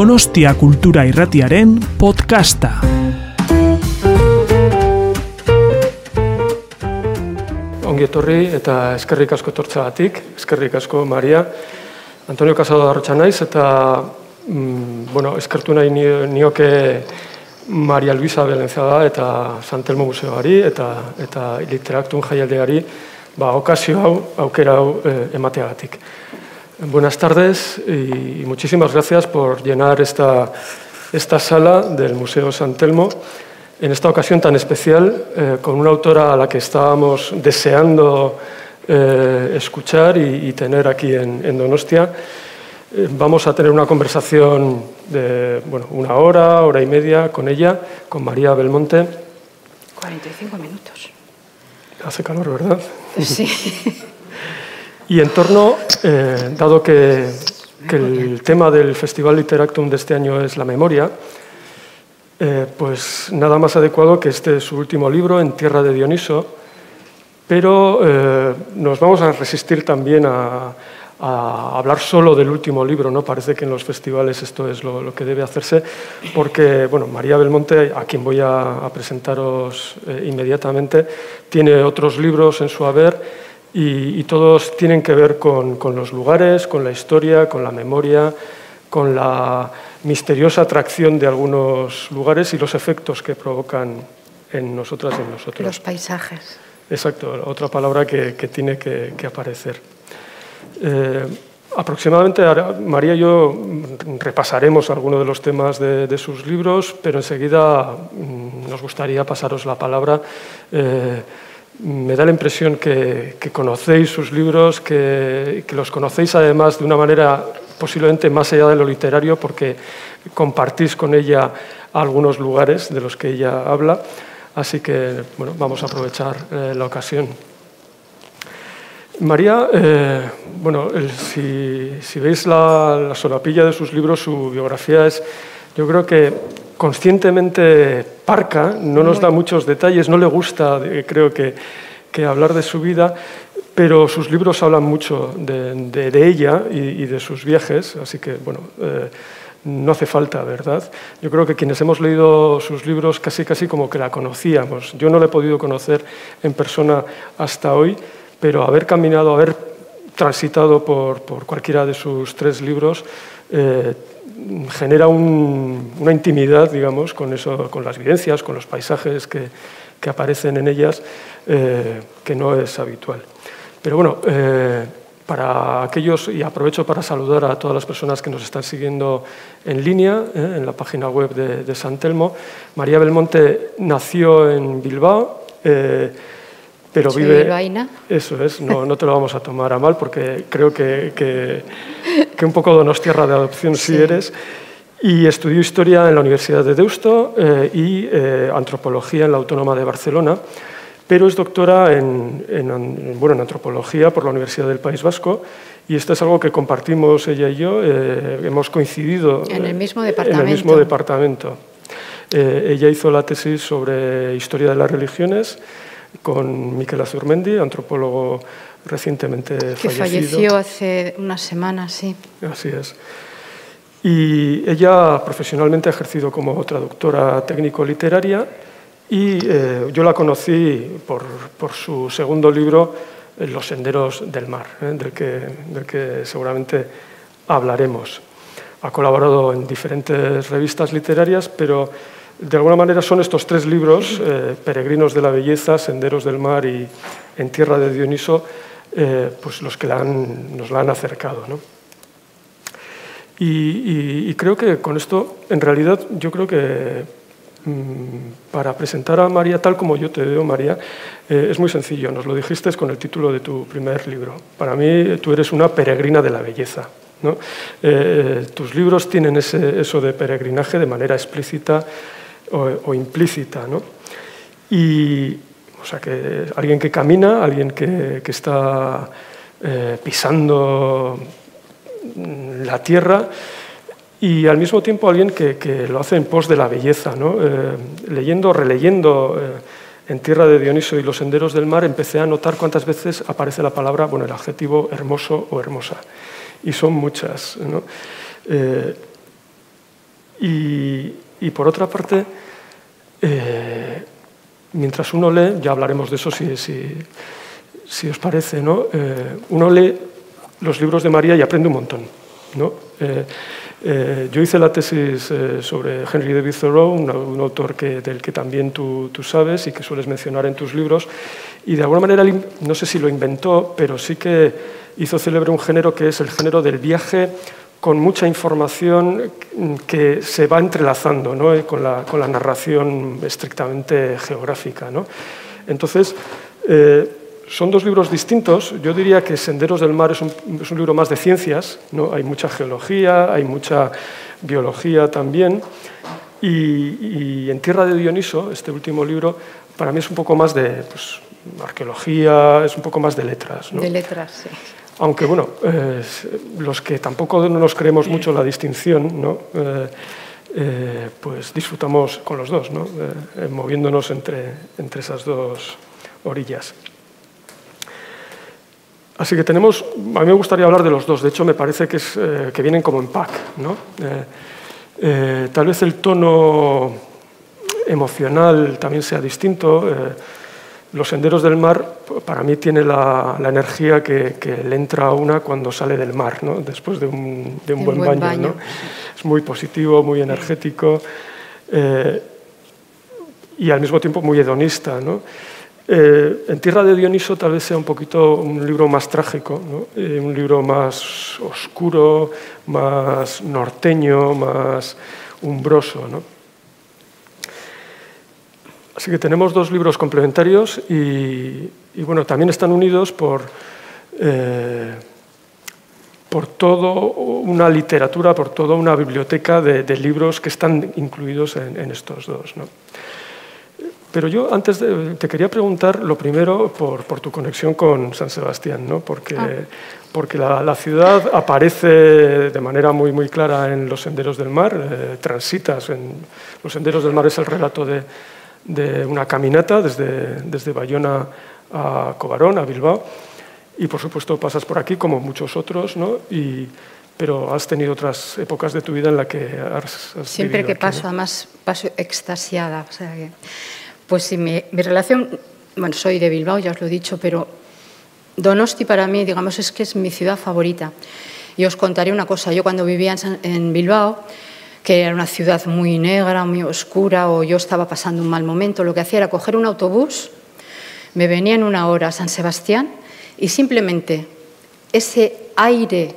Donostia Kultura Irratiaren podcasta. Ongi etorri eta eskerrik asko tortzagatik, eskerrik asko Maria. Antonio Casado Arrotxa naiz eta mm, bueno, eskertu nahi nioke Maria Luisa Belenzaga eta Santelmo Museoari eta, eta literaktun jaialdeari ba, okazio hau, aukera hau eh, emateagatik. Buenas tardes y muchísimas gracias por llenar esta, esta sala del Museo San Telmo en esta ocasión tan especial eh, con una autora a la que estábamos deseando eh, escuchar y, tener aquí en, Donostia. Eh, vamos a tener una conversación de bueno, una hora, hora y media con ella, con María Belmonte. 45 minutos. Hace calor, ¿verdad? Sí. Y en torno, eh, dado que, el tema del Festival Literactum de este año es la memoria, eh, pues nada más adecuado que este es su último libro, En Tierra de Dioniso, pero eh, nos vamos a resistir también a, hablar solo del último libro, ¿no? Parece que en los festivales esto es lo, que debe hacerse, porque, bueno, María Belmonte, a quien voy a, a presentaros inmediatamente, tiene otros libros en su haber y, todos tienen que ver con, los lugares, con la historia, con la memoria, con la misteriosa atracción de algunos lugares y los efectos que provocan en nosotras y en nosotros. Los paisajes. Exacto, otra palabra que, tiene que, aparecer. Eh, aproximadamente María y yo repasaremos algunos de los temas de, sus libros, pero enseguida mm, nos gustaría pasaros la palabra. Eh, me da la impresión que, conocéis sus libros, que, los conocéis además de una manera posiblemente más allá de lo literario, porque compartís con ella algunos lugares de los que ella habla. Así que bueno, vamos a aprovechar eh, la ocasión. María, eh, bueno, si, veis la, la solapilla de sus libros, su biografía es, yo creo que conscientemente parca, no nos da muchos detalles, no le gusta, eh, creo que, hablar de su vida, pero sus libros hablan mucho de, ella y, de sus viajes, así que, bueno, eh, no hace falta, ¿verdad? Yo creo que quienes hemos leído sus libros casi casi como que la conocíamos. Yo no la he podido conocer en persona hasta hoy, pero haber caminado, haber transitado por, cualquiera de sus tres libros, eh, genera una intimidad, digamos, con, eso, con las vivencias, con los paisajes que, aparecen en ellas, eh, que no es habitual. Pero bueno, eh, para aquellos, y aprovecho para saludar a todas las personas que nos están siguiendo en línea, eh, en la página web de, de, San Telmo, María Belmonte nació en Bilbao, pero vive... Eso es, no, no, te lo vamos a tomar a mal porque creo que, que, que un poco tierra de adopción sí. eres. Y estudió historia en la Universidad de Deusto eh, y eh, antropología en la Autónoma de Barcelona, pero es doctora en, en, bueno, en antropología por la Universidad del País Vasco y esto es algo que compartimos ella y yo, eh, hemos coincidido en el mismo departamento. En el mismo departamento. ella hizo la tesis sobre historia de las religiones con Miquel Azurmendi, antropólogo recientemente que falleció hace unas semanas, sí. Así es. Y ella profesionalmente ha ejercido como traductora técnico-literaria y eh, yo la conocí por, por, su segundo libro, Los senderos del mar, eh, del, que, del que seguramente hablaremos. Ha colaborado en diferentes revistas literarias, pero de alguna manera son estos tres libros, eh, Peregrinos de la Belleza, Senderos del Mar y En Tierra de Dioniso, eh, pues los que nos la han acercado. Y, creo que con esto, en realidad, yo creo que mm, para presentar a María tal como yo te veo, María, eh, es muy sencillo. Nos lo dijiste con el título de tu primer libro. Para mí, tú eres una peregrina de la belleza. tus libros tienen eso de peregrinaje de manera explícita o, implícita. ¿no? Y, o sea, que alguien que camina, alguien que, que está eh, pisando la tierra y al mismo tiempo alguien que, que lo hace en pos de la belleza. ¿no? Eh, leyendo, releyendo eh, en Tierra de Dioniso y los senderos del mar, empecé a notar cuántas veces aparece la palabra, bueno, el adjetivo hermoso o hermosa. Y son muchas. ¿no? Y, y por otra parte, eh, mientras uno lee, ya hablaremos de eso si, si, si os parece, ¿no? Eh, uno lee los libros de María y aprende un montón. ¿no? Eh, yo hice la tesis sobre Henry David Thoreau, un, un autor que, del que también tú, tú, sabes y que sueles mencionar en tus libros, y de alguna manera, no sé si lo inventó, pero sí que hizo célebre un género que es el género del viaje con mucha información que se va entrelazando ¿no? con, la, con, la, narración estrictamente geográfica. ¿no? Entonces, eh, son dos libros distintos. Yo diría que Senderos del Mar es un, es un libro más de ciencias, ¿no? hay mucha geología, hay mucha biología también. Y, y, En Tierra de Dioniso, este último libro, para mí es un poco más de pues, arqueología, es un poco más de letras. De letras, sí. Aunque, bueno, eh, los que tampoco no nos creemos mucho la distinción, ¿no? Eh, eh, pues disfrutamos con los dos, ¿no? moviéndonos entre, entre esas dos orillas. Así que tenemos, a mí me gustaría hablar de los dos, de hecho me parece que, es, que vienen como en pack. ¿no? tal vez el tono emocional también sea distinto. Los senderos del mar, para mí, tiene la, la energía que, que, le entra a una cuando sale del mar, ¿no? después de un, de un buen, buen, baño. baño. ¿no? Es muy positivo, muy energético eh, y al mismo tiempo muy hedonista. ¿no? Eh, en Tierra de Dioniso tal vez sea un poquito un libro más trágico, ¿no? eh, un libro más oscuro, más norteño, más umbroso. ¿no? Así que tenemos dos libros complementarios y, y bueno, también están unidos por, eh, por toda una literatura, por toda una biblioteca de, de libros que están incluidos en, en estos dos. ¿no? Pero yo antes de, te quería preguntar lo primero por, por, tu conexión con San Sebastián, ¿no? porque, ah. porque la, la, ciudad aparece de manera muy, muy clara en los senderos del mar, eh, transitas en los senderos del mar es el relato de de una caminata desde, desde Bayona a Cobarón, a Bilbao, y por supuesto pasas por aquí como muchos otros, ¿no? Y, pero has tenido otras épocas de tu vida en la que has, has Siempre que aquí, paso, ¿no? además paso extasiada. O sea que, pues sí, mi, mi relación, bueno, soy de Bilbao, ya os lo he dicho, pero Donosti para mí, digamos, es que es mi ciudad favorita. Y os contaré una cosa, yo cuando vivía en, en Bilbao, que era una ciudad muy negra, muy oscura, o yo estaba pasando un mal momento, lo que hacía era coger un autobús, me venía en una hora a San Sebastián y simplemente ese aire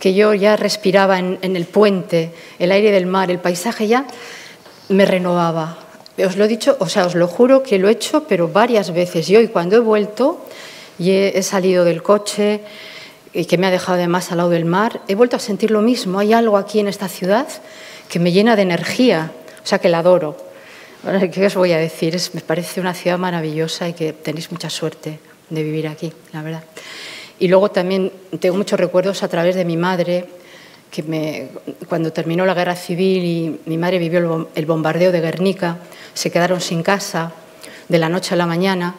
que yo ya respiraba en, el puente, el aire del mar, el paisaje ya, me renovaba. Os lo he dicho, o sea, os lo juro que lo he hecho, pero varias veces. Y hoy cuando he vuelto y he, he salido del coche, y que me ha dejado además al lado del mar, he vuelto a sentir lo mismo. Hay algo aquí en esta ciudad que me llena de energía, o sea que la adoro. ¿Qué os voy a decir? Es, me parece una ciudad maravillosa y que tenéis mucha suerte de vivir aquí, la verdad. Y luego también tengo muchos recuerdos a través de mi madre, que cuando terminó la guerra civil y mi madre vivió el bombardeo de Guernica, se quedaron sin casa de la noche a la mañana,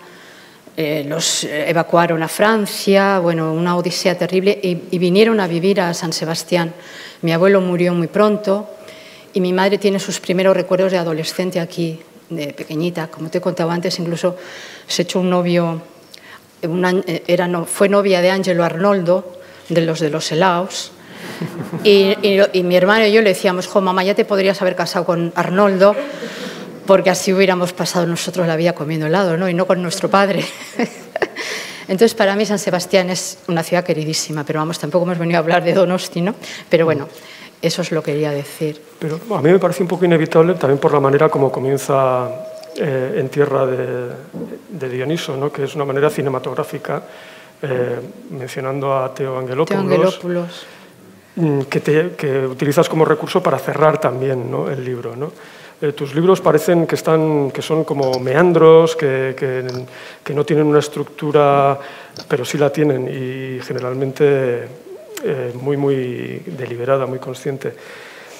eh, los evacuaron a Francia, bueno, una odisea terrible, y vinieron a vivir a San Sebastián. Mi abuelo murió muy pronto, y mi madre tiene sus primeros recuerdos de adolescente aquí, de pequeñita. Como te he contado antes, incluso se echó un novio, una, era, no, fue novia de Ángelo Arnoldo, de los de los helados. Y, y, y, mi hermano y yo le decíamos, jo, mamá, ya te podrías haber casado con Arnoldo, porque así hubiéramos pasado nosotros la vida comiendo helado, ¿no? Y no con nuestro padre. Entonces, para mí San Sebastián es una ciudad queridísima, pero vamos, tampoco hemos venido a hablar de Donosti, ¿no? Pero bueno, eso es lo que quería decir. Pero a mí me parece un poco inevitable también por la manera como comienza eh, en tierra de, de Dioniso, ¿no? que es una manera cinematográfica, eh, mencionando a Teo Angelopoulos, Teo Angelopoulos. Que, te, que, utilizas como recurso para cerrar también ¿no? el libro. ¿no? Eh, tus libros parecen que, están, que son como meandros, que, que, que no tienen una estructura, pero sí la tienen y generalmente eh, muy, muy deliberada, muy consciente.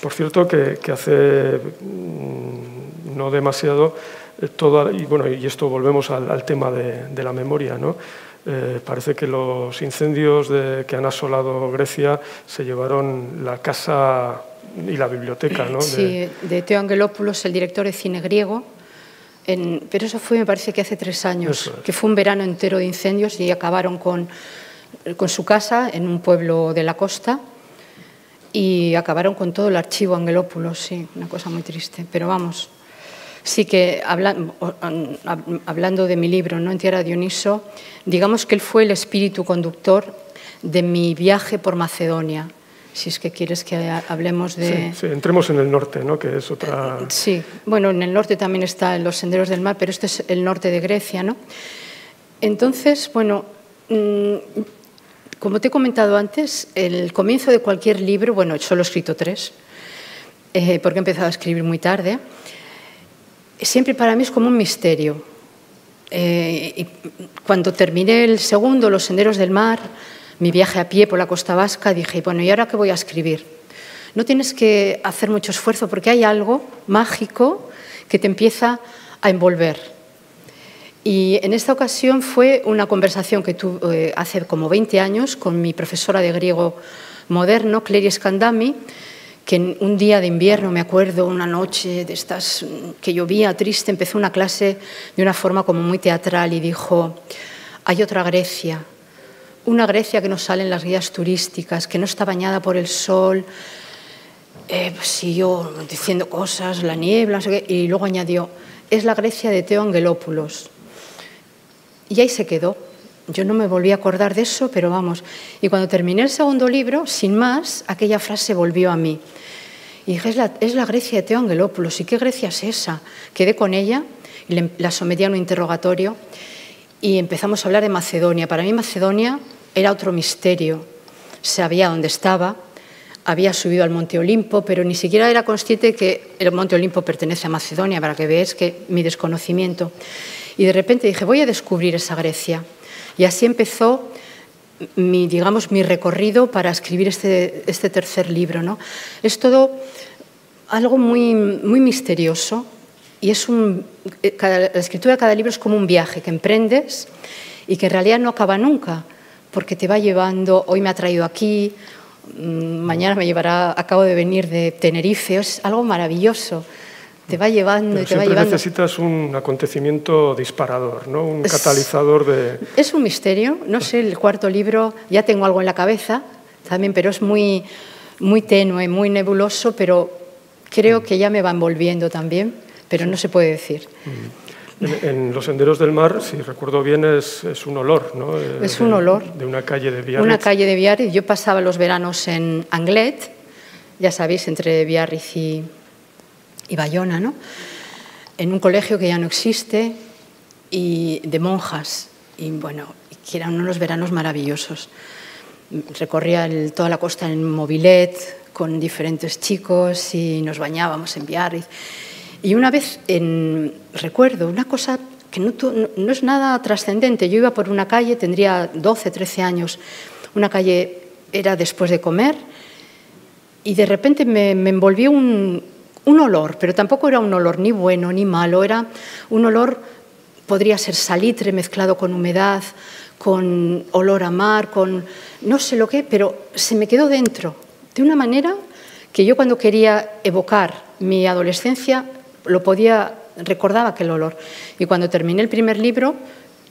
Por cierto, que, que hace mmm, no demasiado, eh, toda, y, bueno, y esto volvemos al, al tema de, de, la memoria, ¿no? Eh, parece que los incendios de, que han asolado Grecia se llevaron la casa y la biblioteca, ¿no? Sí, de Teo Angelopoulos, el director de cine griego. En, pero eso fue, me parece que hace tres años, que fue un verano entero de incendios y acabaron con, con su casa en un pueblo de la costa y acabaron con todo el archivo Angelopoulos, sí, una cosa muy triste. Pero vamos, sí que hablando de mi libro, ¿no? En Tierra Dioniso, digamos que él fue el espíritu conductor de mi viaje por Macedonia. Si es que quieres que hablemos de... Sí, entremos en el norte, ¿no? que es otra... Sí, bueno, en el norte también están los senderos del mar, pero este es el norte de Grecia. ¿no? Entonces, bueno, mm, como te he comentado antes, el comienzo de cualquier libro, bueno, solo he escrito tres, eh, porque he empezado a escribir muy tarde, siempre para mí es como un misterio. Eh, y cuando terminé el segundo, Los Senderos del Mar, mi viaje a pie por la costa vasca, dije, bueno, ¿y ahora qué voy a escribir? No tienes que hacer mucho esfuerzo porque hay algo mágico que te empieza a envolver. Y en esta ocasión fue una conversación que tuve eh, hace como 20 años con mi profesora de griego moderno, Clary Scandami, que un día de invierno, me acuerdo, una noche de estas que llovía triste, empezó una clase de una forma como muy teatral y dijo, hay otra Grecia, una Grecia que no sale en las guías turísticas, que no está bañada por el sol, eh, pues siguió diciendo cosas, la niebla, y luego añadió, es la Grecia de Teo Angelopoulos. Y ahí se quedó. Yo no me volví a acordar de eso, pero vamos. Y cuando terminé el segundo libro, sin más, aquella frase volvió a mí. Y dije, es la, Grecia de Teo. ¿Y qué Grecia es esa? Quedé con ella y la sometí a un interrogatorio y empezamos a hablar de Macedonia. Para mí Macedonia era otro misterio. Sabía dónde estaba, había subido al Monte Olimpo, pero ni siquiera era consciente que el Monte Olimpo pertenece a Macedonia, para que veáis que mi desconocimiento. Y de repente dije, voy a descubrir esa Grecia. Y así empezó mi, digamos, mi recorrido para escribir este, este tercer libro. ¿no? Es todo algo muy, muy misterioso y es un, eh, la escritura de cada libro es como un viaje que emprendes y que en realidad no acaba nunca, porque te va llevando, hoy me ha traído aquí, mañana me llevará, acabo de venir de Tenerife, es algo maravilloso te va llevando y te va llevando. necesitas un acontecimiento disparador, ¿no? un catalizador de... Es un misterio, no sé, el cuarto libro, ya tengo algo en la cabeza también, pero es muy, muy tenue, muy nebuloso, pero creo mm. que ya me va envolviendo también, pero no se puede decir. Mm. En, los senderos del mar, si recuerdo bien, es, es un olor, ¿no? Es un olor. De una calle de Biarritz. Una calle de Biarritz. Yo pasaba los veranos en Anglet, ya sabéis, entre Biarritz y, y Bayona, ¿no? en un colegio que ya no existe y de monjas. Y bueno, que eran unos veranos maravillosos. Recorría toda la costa en mobilet con diferentes chicos y nos bañábamos en Biarritz. Y una vez, recuerdo, una cosa que no, es nada trascendente. Yo iba por una calle, tendría 12, 13 años. Una calle era después de comer y de repente me, me envolvió un, un olor, pero tampoco era un olor ni bueno ni malo, era un olor, podría ser salitre mezclado con humedad, con olor a mar, con no sé lo que, pero se me quedó dentro, de una manera que yo cuando quería evocar mi adolescencia lo podía, recordaba aquel olor. Y cuando terminé el primer libro,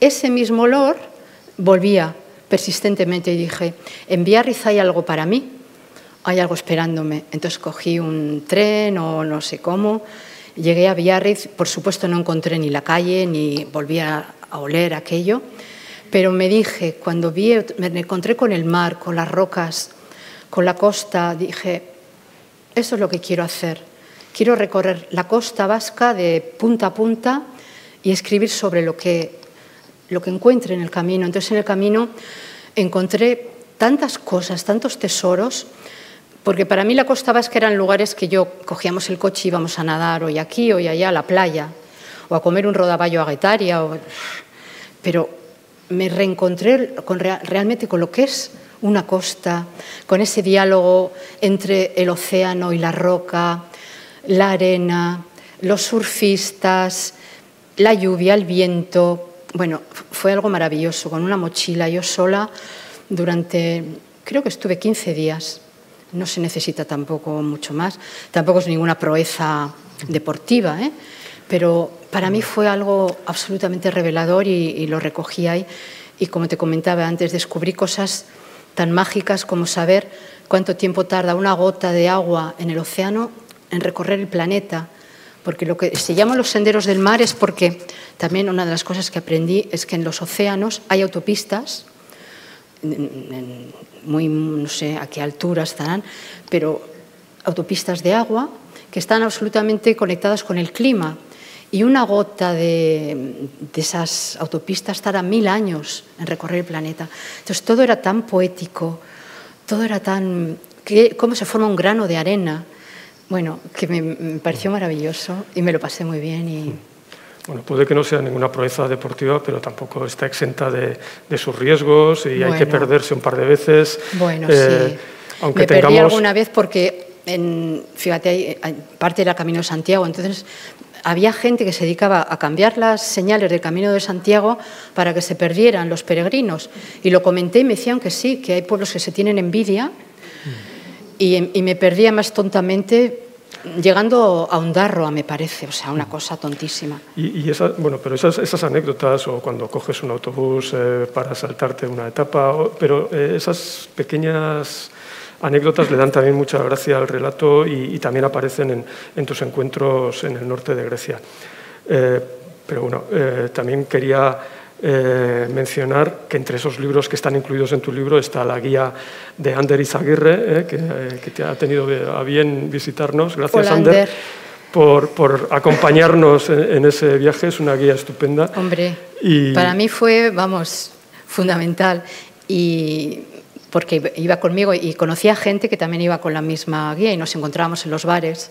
ese mismo olor volvía persistentemente y dije, en Biarritz hay algo para mí, hay algo esperándome. Entonces cogí un tren o no sé cómo, llegué a Biarritz, por supuesto no encontré ni la calle ni volví a, oler aquello, pero me dije, cuando vi, me encontré con el mar, con las rocas, con la costa, dije, eso es lo que quiero hacer. Quiero recorrer la costa vasca de punta a punta y escribir sobre lo que, lo que encuentre en el camino. Entonces en el camino encontré tantas cosas, tantos tesoros, porque para mí la costa vasca eran lugares que yo cogíamos el coche y íbamos a nadar hoy aquí, hoy allá, a la playa, o a comer un rodaballo a Guetaria. Pero me reencontré con, realmente con lo que es una costa, con ese diálogo entre el océano y la roca, la arena, los surfistas, la lluvia, el viento. Bueno, fue algo maravilloso, con una mochila yo sola durante, creo que estuve 15 días no se necesita tampoco mucho más. Tampoco es ninguna proeza deportiva, ¿eh? pero para mí fue algo absolutamente revelador y, y lo recogí ahí. Y como te comentaba antes, descubrí cosas tan mágicas como saber cuánto tiempo tarda una gota de agua en el océano en recorrer el planeta. Porque lo que se llaman los senderos del mar es porque también una de las cosas que aprendí es que en los océanos hay autopistas, muy, no sé a qué altura estarán, pero autopistas de agua que están absolutamente conectadas con el clima. Y una gota de, de, esas autopistas tarda mil años en recorrer el planeta. Entonces todo era tan poético, todo era tan... Cómo se forma un grano de arena. Bueno, que me, pareció maravilloso y me lo pasé muy bien. Y... Bueno, puede que no sea ninguna proeza deportiva, pero tampoco está exenta de, de sus riesgos y bueno, hay que perderse un par de veces. Bueno, eh, sí. Aunque me tengamos... perdí alguna vez porque, en, fíjate, parte era Camino de Santiago, entonces había gente que se dedicaba a cambiar las señales del Camino de Santiago para que se perdieran los peregrinos. Y lo comenté y me decían que sí, que hay pueblos que se tienen envidia. Y, y me perdía más tontamente llegando a un darro, me parece, o sea, una cosa tontísima. Y, y esa, bueno, pero esas, esas, anécdotas, o cuando coges un autobús eh, para saltarte una etapa, o, pero eh, esas pequeñas anécdotas le dan también mucha gracia al relato y, y también aparecen en, en, tus encuentros en el norte de Grecia. Eh, pero bueno, eh, también quería eh, mencionar que entre esos libros que están incluidos en tu libro está la guía de Ander Izaguirre, eh, que, eh, que, te ha tenido a bien visitarnos. Gracias, Hola, Ander. Por, por, acompañarnos en, en, ese viaje, es una guía estupenda. Hombre, y... para mí fue, vamos, fundamental. Y porque iba conmigo y conocía gente que también iba con la misma guía y nos encontrábamos en los bares.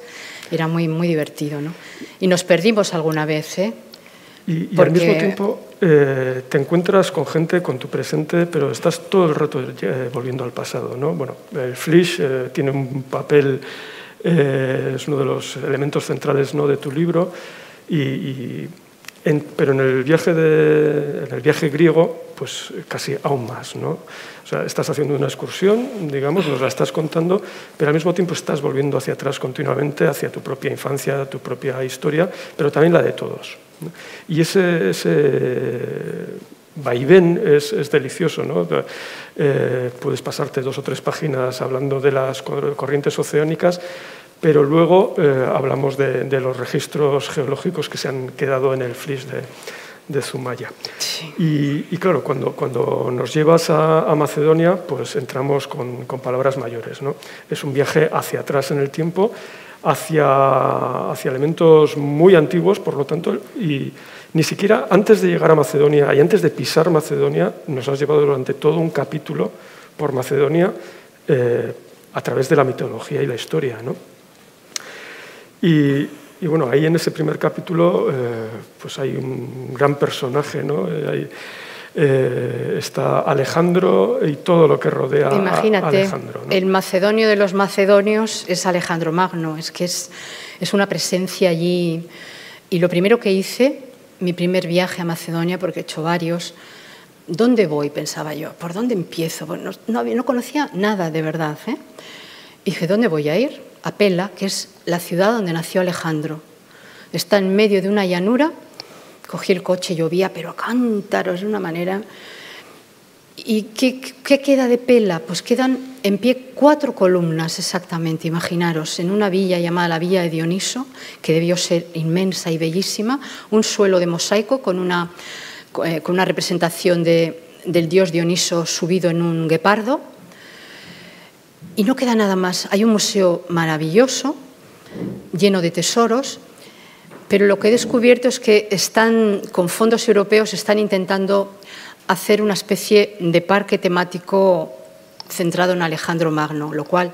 Era muy, muy divertido, ¿no? Y nos perdimos alguna vez, ¿eh? Y, y Porque... al mismo tiempo eh, te encuentras con gente, con tu presente, pero estás todo el rato eh, volviendo al pasado, ¿no? El Flish eh, tiene un papel, es uno de los elementos centrales ¿no? de tu libro, y, y pero en el, viaje griego, pues casi aún más, ¿no? Estás haciendo una excursión, digamos, nos la estás contando, pero al mismo tiempo estás volviendo hacia atrás continuamente, hacia tu propia infancia, tu propia historia, pero también la de todos. Y ese, ese vaivén es, es, delicioso. ¿no? Eh, puedes pasarte dos o tres páginas hablando de las corrientes oceánicas, pero luego eh, hablamos de, de, los registros geológicos que se han quedado en el flis de, de Zumaya. Sí. Y, y, claro, cuando, cuando nos llevas a, a Macedonia, pues entramos con, con, palabras mayores. ¿no? Es un viaje hacia atrás en el tiempo, hacia, hacia elementos muy antiguos, por lo tanto, y ni siquiera antes de llegar a Macedonia y antes de pisar Macedonia, nos has llevado durante todo un capítulo por Macedonia eh, a través de la mitología y la historia. ¿no? Y, y, bueno, ahí en ese primer capítulo eh, pues hay un gran personaje, ¿no? Eh, eh, está Alejandro y todo lo que rodea Imagínate, a Alejandro. ¿no? el macedonio de los macedonios es Alejandro Magno, es que es, es una presencia allí. Y lo primero que hice, mi primer viaje a Macedonia, porque he hecho varios, ¿dónde voy? Pensaba yo, ¿por dónde empiezo? Bueno, no, no, conocía nada de verdad. ¿eh? Y dije, ¿dónde voy a ir? A Pela, que es la ciudad donde nació Alejandro. Está en medio de una llanura cogí el coche, llovía, pero a cántaros de una manera. ¿Y qué, qué, queda de Pela? Pues quedan en pie cuatro columnas exactamente, imaginaros, en una villa llamada la Villa de Dioniso, que debió ser inmensa y bellísima, un suelo de mosaico con una, eh, con una representación de, del dios Dioniso subido en un guepardo. Y no queda nada más. Hay un museo maravilloso, lleno de tesoros, pero lo que he descubierto es que están, con fondos europeos, están intentando hacer una especie de parque temático centrado en Alejandro Magno, lo cual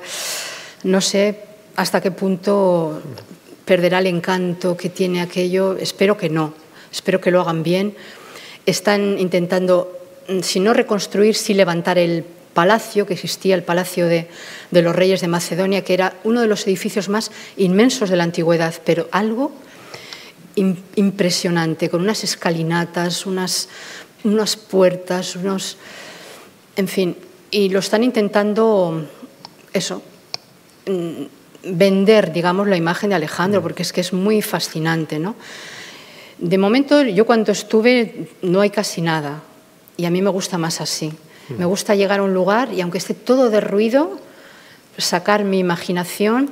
no sé hasta qué punto perderá el encanto que tiene aquello. Espero que no, espero que lo hagan bien. Están intentando, si no reconstruir, sí levantar el palacio que existía, el Palacio de, de los Reyes de Macedonia, que era uno de los edificios más inmensos de la antigüedad, pero algo impresionante, con unas escalinatas, unas, unas puertas, unos... En fin, y lo están intentando, eso, mm, vender, digamos, la imagen de Alejandro, porque es que es muy fascinante, ¿no? De momento, yo cuando estuve no hay casi nada y a mí me gusta más así. Me gusta llegar a un lugar y aunque esté todo derruido, sacar mi imaginación.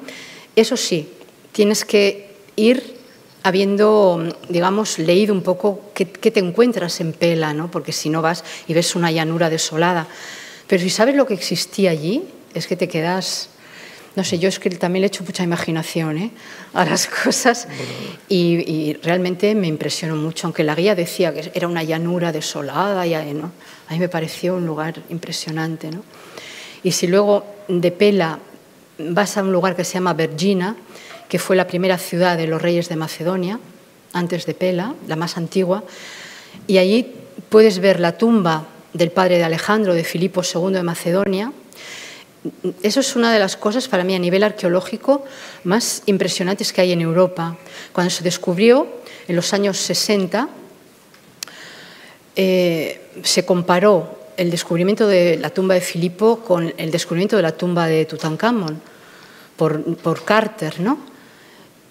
Eso sí, tienes que ir habiendo, digamos, leído un poco qué, te encuentras en Pela, ¿no? porque si no vas y ves una llanura desolada. Pero si sabes lo que existía allí, es que te quedas no sé, yo es que también le echo mucha imaginación ¿eh? a las cosas y, realmente me impresionó mucho, aunque la guía decía que era una llanura desolada, y, ¿no? a mí me pareció un lugar impresionante. ¿no? Y si luego de Pela vas a un lugar que se llama Vergina, que fue la primera ciudad de los reyes de Macedonia, antes de Pela, la más antigua, y allí puedes ver la tumba del padre de Alejandro, de Filipo II de Macedonia, eso es una de las cosas para mí a nivel arqueológico más impresionantes que hay en Europa. Cuando se descubrió en los años 60, eh, se comparó el descubrimiento de la tumba de Filipo con el descubrimiento de la tumba de Tutankamón por, por Carter, ¿no?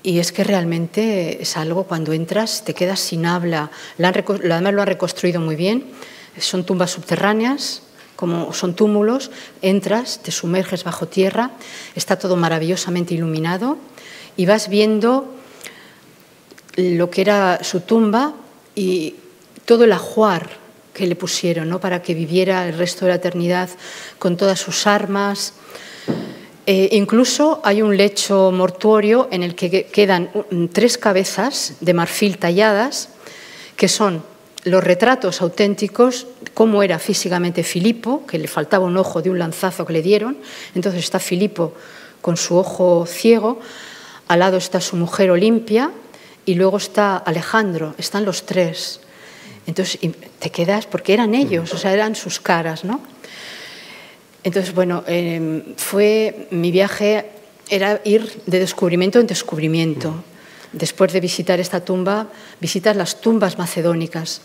Y es que realmente es algo, cuando entras te quedas sin habla. además lo han reconstruido muy bien. Son tumbas subterráneas, como son túmulos, entras, te sumerges bajo tierra, está todo maravillosamente iluminado y vas viendo lo que era su tumba y todo el ajuar que le pusieron ¿no? para que viviera el resto de la eternidad con todas sus armas. Eh, incluso hay un lecho mortuorio en el que quedan tres cabezas de marfil talladas, que son los retratos auténticos, cómo era físicamente Filipo, que le faltaba un ojo de un lanzazo que le dieron. Entonces está Filipo con su ojo ciego, al lado está su mujer Olimpia y luego está Alejandro, están los tres. Entonces te quedas, porque eran ellos, o sea, eran sus caras, ¿no? Entonces, bueno, em, fue mi viaje, era ir de descubrimiento en descubrimiento. Después de visitar esta tumba, visitas las tumbas macedónicas.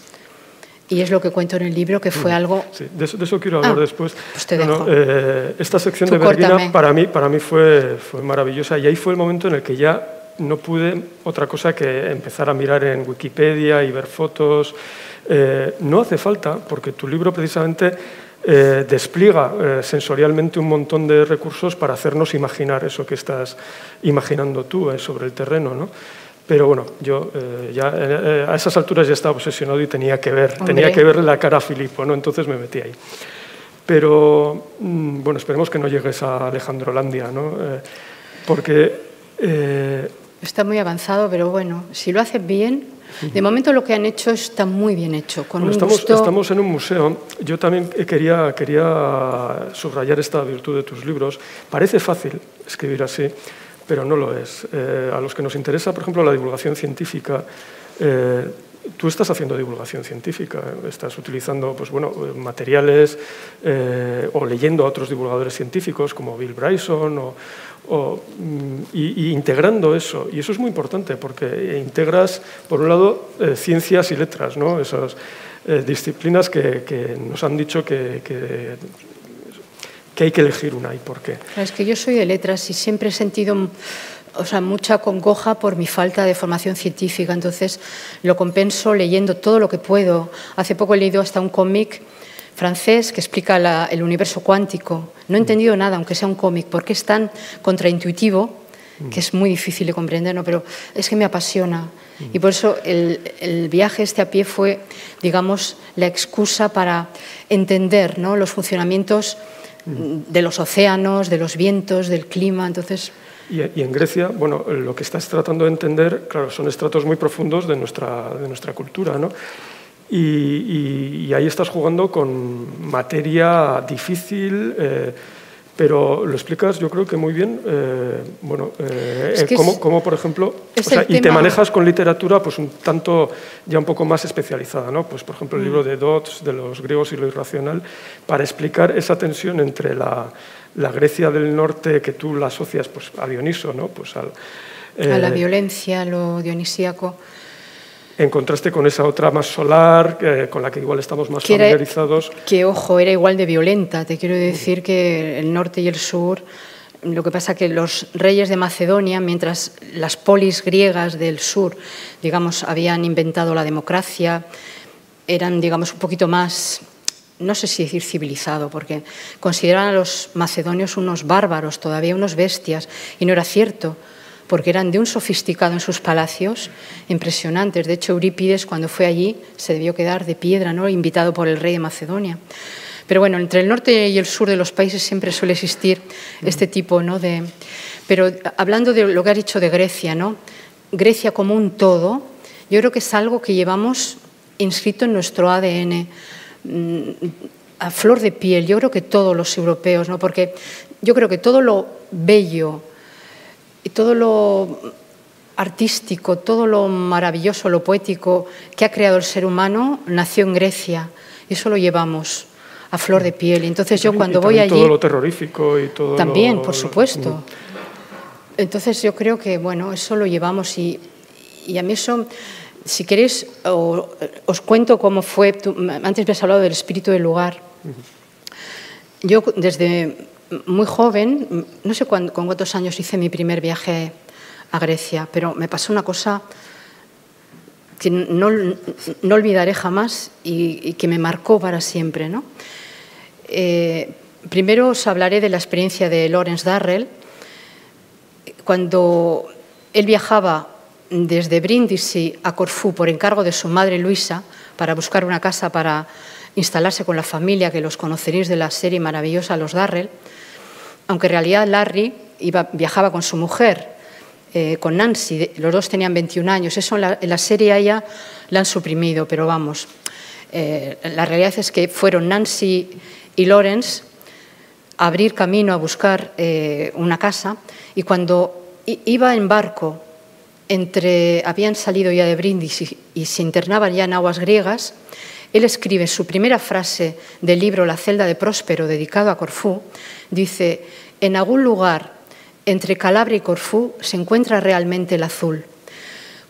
Y es lo que cuento en el libro, que fue algo... Sí, de eso, quiero hablar ah, después. Pues eh, esta sección de Bergina para mí, para mí fue, fue maravillosa y ahí fue el momento en el que ya no pude otra cosa que empezar a mirar en Wikipedia y ver fotos. Eh, no hace falta, porque tu libro precisamente eh, despliega sensorialmente un montón de recursos para hacernos imaginar eso que estás imaginando tú sobre el terreno. ¿no? Pero bueno, yo eh, ya eh, a esas alturas ya estaba obsesionado y tenía que ver, tenía que ver la cara a Filipo, ¿no? Entonces me metí ahí. Pero mm, bueno, esperemos que no llegues a Alejandrolandia, ¿no? Eh, porque está muy avanzado, pero bueno, si lo haces bien, de momento lo que han hecho está muy bien hecho. Con un estamos, gusto... estamos en un museo. Yo también quería, quería subrayar esta virtud de tus libros. Parece fácil escribir así, pero no lo es. Eh, a los que nos interesa, por ejemplo, la divulgación científica, eh, tú estás haciendo divulgación científica, estás utilizando pues, bueno, materiales eh, o leyendo a otros divulgadores científicos como Bill Bryson o, mm, y, integrando eso. Y eso es muy importante porque integras, por un lado, ciencias y letras, ¿no? esas disciplinas que, nos han dicho que hay que elegir una y por qué. Es que yo soy de letras y siempre he sentido o sea, mucha congoja por mi falta de formación científica, entonces lo compenso leyendo todo lo que puedo. Hace poco he leído hasta un cómic francés que explica el universo cuántico. No he entendido nada, aunque sea un cómic, porque es tan contraintuitivo que es muy difícil de comprender, ¿no? pero es que me apasiona. Y por eso el, el, viaje este a pie fue, digamos, la excusa para entender ¿no? los funcionamientos de los océanos, de los vientos, del clima. Entonces. Y, en Grecia, bueno, lo que estás tratando de entender, claro, son estratos muy profundos de nuestra, de nuestra cultura, ¿no? Y, ahí estás jugando con materia difícil. Eh, pero lo explicas, yo creo que muy bien, eh, bueno, eh, cómo, por ejemplo, y te manejas con literatura pues un tanto ya un poco más especializada, ¿no? Pues por ejemplo el libro mm. de Dodds, de los griegos y lo irracional, para explicar esa tensión entre la, la Grecia del norte que tú la asocias pues, a Dioniso, ¿no? Pues al, a la eh, violencia, lo dionisíaco en contraste con esa otra más solar, con la que igual estamos más familiarizados. que, ojo, era igual de violenta. Te quiero decir que el norte y el sur Lo que pasa que los reyes de Macedonia, mientras las polis griegas del sur, digamos, habían inventado la democracia, eran, digamos, un poquito más, no sé si decir civilizado, porque consideraban a los macedonios unos bárbaros, todavía unos bestias, y no era cierto, porque eran de un sofisticado en sus palacios impresionantes. De hecho, Eurípides, cuando fue allí, se debió quedar de piedra, ¿no? invitado por el rey de Macedonia. Pero bueno, entre el norte y el sur de los países siempre suele existir este tipo ¿no? de... Pero hablando de lo que has dicho de Grecia, ¿no? Grecia como un todo, yo creo que es algo que llevamos inscrito en nuestro ADN mm, a flor de piel. Yo creo que todos los europeos, ¿no? porque yo creo que todo lo bello y todo lo artístico, todo lo maravilloso, lo poético que ha creado el ser humano nació en Grecia. Y eso lo llevamos a flor de piel. Entonces yo cuando voy allí... Todo lo terrorífico y todo También, por supuesto. Entonces yo creo que, bueno, eso lo llevamos y, y a mí eso, si queréis, os cuento cómo fue, antes me has hablado del espíritu del lugar. Yo desde muy joven, no sé con cuántos años hice mi primer viaje a Grecia, pero me pasó una cosa que no, olvidaré jamás y, y, que me marcó para siempre. ¿no? Eh, primero os hablaré de la experiencia de Lawrence Darrell. Cuando él viajaba desde Brindisi a Corfú por encargo de su madre Luisa para buscar una casa para instalarse con la familia, que los conoceréis de la serie maravillosa Los Darrell, aunque en realidad Larry iba, viajaba con su mujer, eh, con Nancy, los dos tenían 21 años, eso en la, en la serie ella la han suprimido, pero vamos, eh, la realidad es que fueron Nancy y Lawrence a abrir camino a buscar eh, una casa y cuando iba en barco entre habían salido ya de Brindisi y, y se internaban ya en aguas griegas, él escribe su primera frase del libro La celda de Próspero, dedicado a Corfú, dice, en algún lugar entre Calabria y Corfú se encuentra realmente el azul.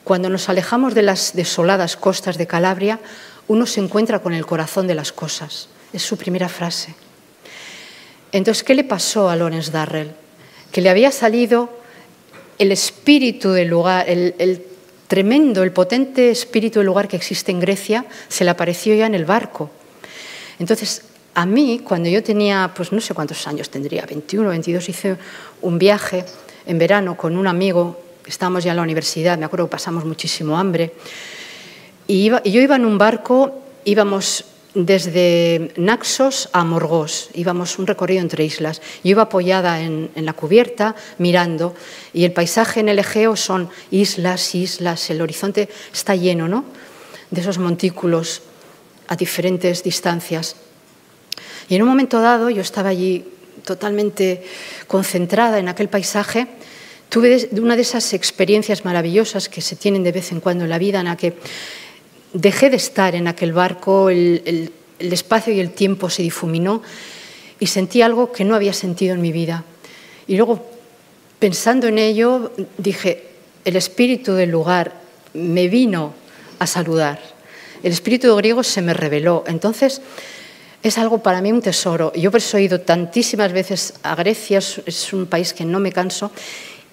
Cuando nos alejamos de las desoladas costas de Calabria, uno se encuentra con el corazón de las cosas. Es su primera frase. Entonces, ¿qué le pasó a Lawrence Darrell? Que le había salido el espíritu del lugar, el, el, tremendo, el potente espíritu del lugar que existe en Grecia, se le apareció ya en el barco. Entonces, a mí, cuando yo tenía, pues no sé cuántos años tendría, 21, 22, hice un viaje en verano con un amigo, estábamos ya en la universidad, me acuerdo que pasamos muchísimo hambre, y, y yo iba en un barco, íbamos desde Naxos a Morgos. Íbamos un recorrido entre islas. Yo iba apoyada en, en, la cubierta, mirando, y el paisaje en el Egeo son islas, islas, el horizonte está lleno ¿no? de esos montículos a diferentes distancias. Y en un momento dado, yo estaba allí totalmente concentrada en aquel paisaje, tuve una de esas experiencias maravillosas que se tienen de vez en cuando en la vida, en la que dejé de estar en aquel barco, el, espacio y el tiempo se difuminó y sentí algo que no había sentido en mi vida. Y luego, pensando en ello, dije, el espíritu del lugar me vino a saludar. El espíritu griego se me reveló. Entonces, es algo para mí un tesoro. Yo por eso he ido tantísimas veces a Grecia, es un país que no me canso,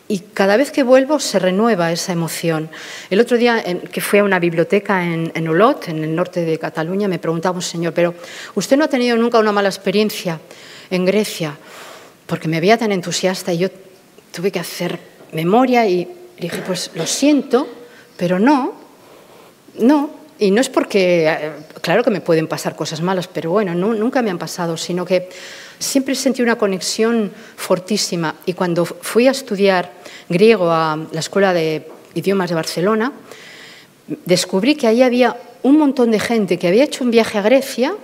y cada vez que vuelvo se renueva esa emoción. El otro día que fui a una biblioteca en, en, Olot, en el norte de Cataluña, me preguntaba un señor, pero ¿usted no ha tenido nunca una mala experiencia en Grecia? Porque me veía tan entusiasta y yo tuve que hacer memoria y dije, pues lo siento, pero no, no. Y no es porque, eh, claro que me pueden pasar cosas malas, pero bueno, no, nunca me han pasado, sino que siempre sentí una conexión fortísima. Y cuando fui a estudiar griego a la Escuela de Idiomas de Barcelona, descubrí que ahí había un montón de gente que había hecho un viaje a Grecia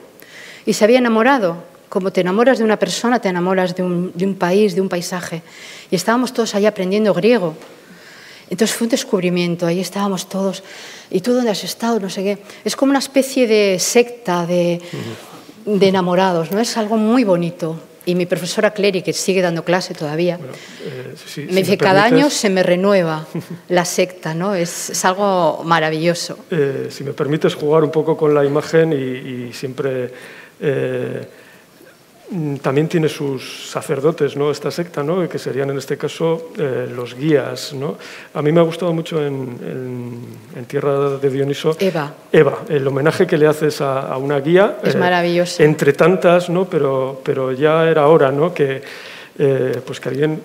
y se había enamorado. Como te enamoras de una persona, te enamoras de un, de un país, de un paisaje. Y estábamos todos ahí aprendiendo griego. Entonces fue un descubrimiento, ahí estábamos todos. ¿Y tú dónde has estado? No sé qué. Es como una especie de secta de, de enamorados, ¿no? Es algo muy bonito. Y mi profesora Clery, que sigue dando clase todavía, bueno, eh, me dice, si me cada año se me renueva la secta, ¿no? Es, es algo maravilloso. Eh, si me permites jugar un poco con la imagen y, y siempre... Eh, también tiene sus sacerdotes, ¿no? esta secta, ¿no? que serían en este caso eh, los guías. ¿no? A mí me ha gustado mucho en, en, Tierra de Dioniso. Eva. Eva, el homenaje que le haces a, una guía. Es maravilloso. Entre tantas, ¿no? pero, pero ya era hora ¿no? que, pues que alguien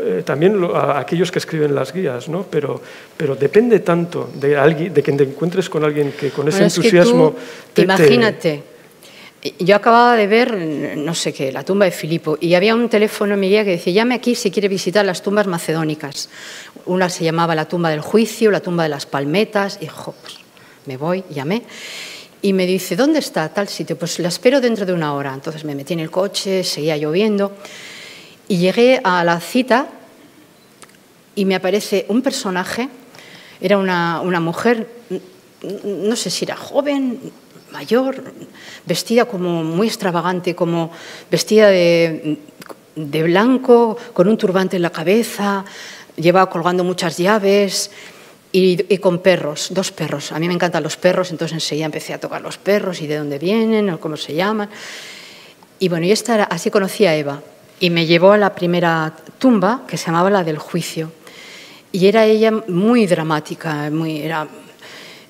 eh, también a aquellos que escriben las guías, ¿no? pero, pero depende tanto de, alguien, de que te encuentres con alguien que con ese entusiasmo... imagínate, yo acababa de ver, no sé qué, la tumba de Filipo, y había un teléfono en mi guía que decía, llame aquí si quiere visitar las tumbas macedónicas. Una se llamaba la tumba del juicio, la tumba de las palmetas, y jo, pues, me voy, llamé. Y me dice, ¿dónde está tal sitio? Pues la espero dentro de una hora. Entonces me metí en el coche, seguía lloviendo. Y llegué a la cita y me aparece un personaje, era una, mujer, no sé si era joven, mayor, vestida como muy extravagante, como vestida de, blanco, con un turbante en la cabeza, llevaba colgando muchas llaves y, con perros, dos perros. A mí me encantan los perros, entonces enseguida empecé a tocar los perros y de dónde vienen o cómo se llaman. Y bueno, y esta así conocí a Eva y me llevó a la primera tumba que se llamaba la del juicio. Y era ella muy dramática, muy, era,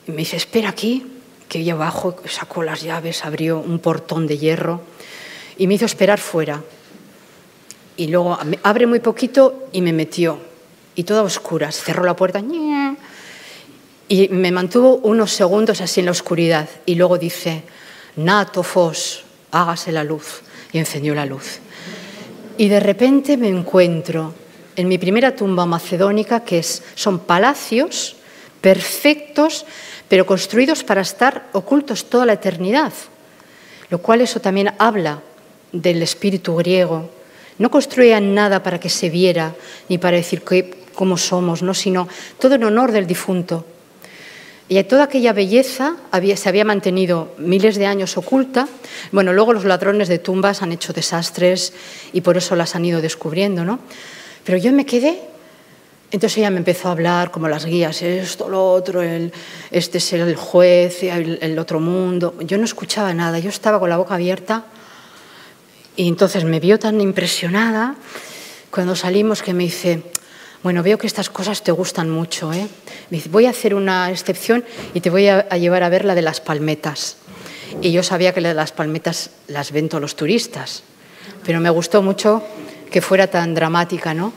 me dice, espera aquí, que ella abajo sacó las llaves, abrió un portón de hierro y me hizo esperar fuera. Y luego abre muy poquito y me metió. Y toda oscura, cerró la puerta y me mantuvo unos segundos así en la oscuridad. Y luego dice, Nato Fos, hágase la luz. Y encendió la luz. Y de repente me encuentro en mi primera tumba macedónica, que es, son palacios perfectos, pero construidos para estar ocultos toda la eternidad, lo cual eso también habla del espíritu griego. No construían nada para que se viera, ni para decir cómo somos, ¿no? sino todo en honor del difunto. Y toda aquella belleza se había mantenido miles de años oculta. Bueno, luego los ladrones de tumbas han hecho desastres y por eso las han ido descubriendo, ¿no? Pero yo me quedé. Entonces ella me empezó a hablar como las guías, esto, lo otro, el, este es el juez, el, el otro mundo. Yo no escuchaba nada, yo estaba con la boca abierta y entonces me vio tan impresionada cuando salimos que me dice, bueno, veo que estas cosas te gustan mucho. ¿eh? voy a hacer una excepción y te voy a, llevar a ver la de las palmetas. Y yo sabía que la de las palmetas las ven todos los turistas, pero me gustó mucho que fuera tan dramática, ¿no?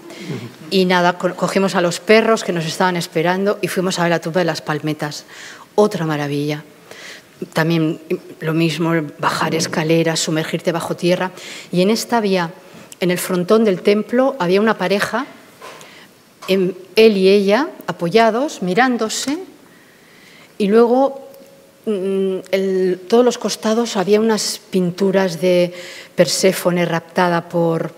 Y nada, cogimos a los perros que nos estaban esperando y fuimos a ver la tumba de las palmetas. Otra maravilla. También lo mismo, bajar escaleras, sumergirte bajo tierra. Y en esta había, en el frontón del templo, había una pareja él y ella apoyados, mirándose, y luego en mm, todos los costados había unas pinturas de Perséfone raptada por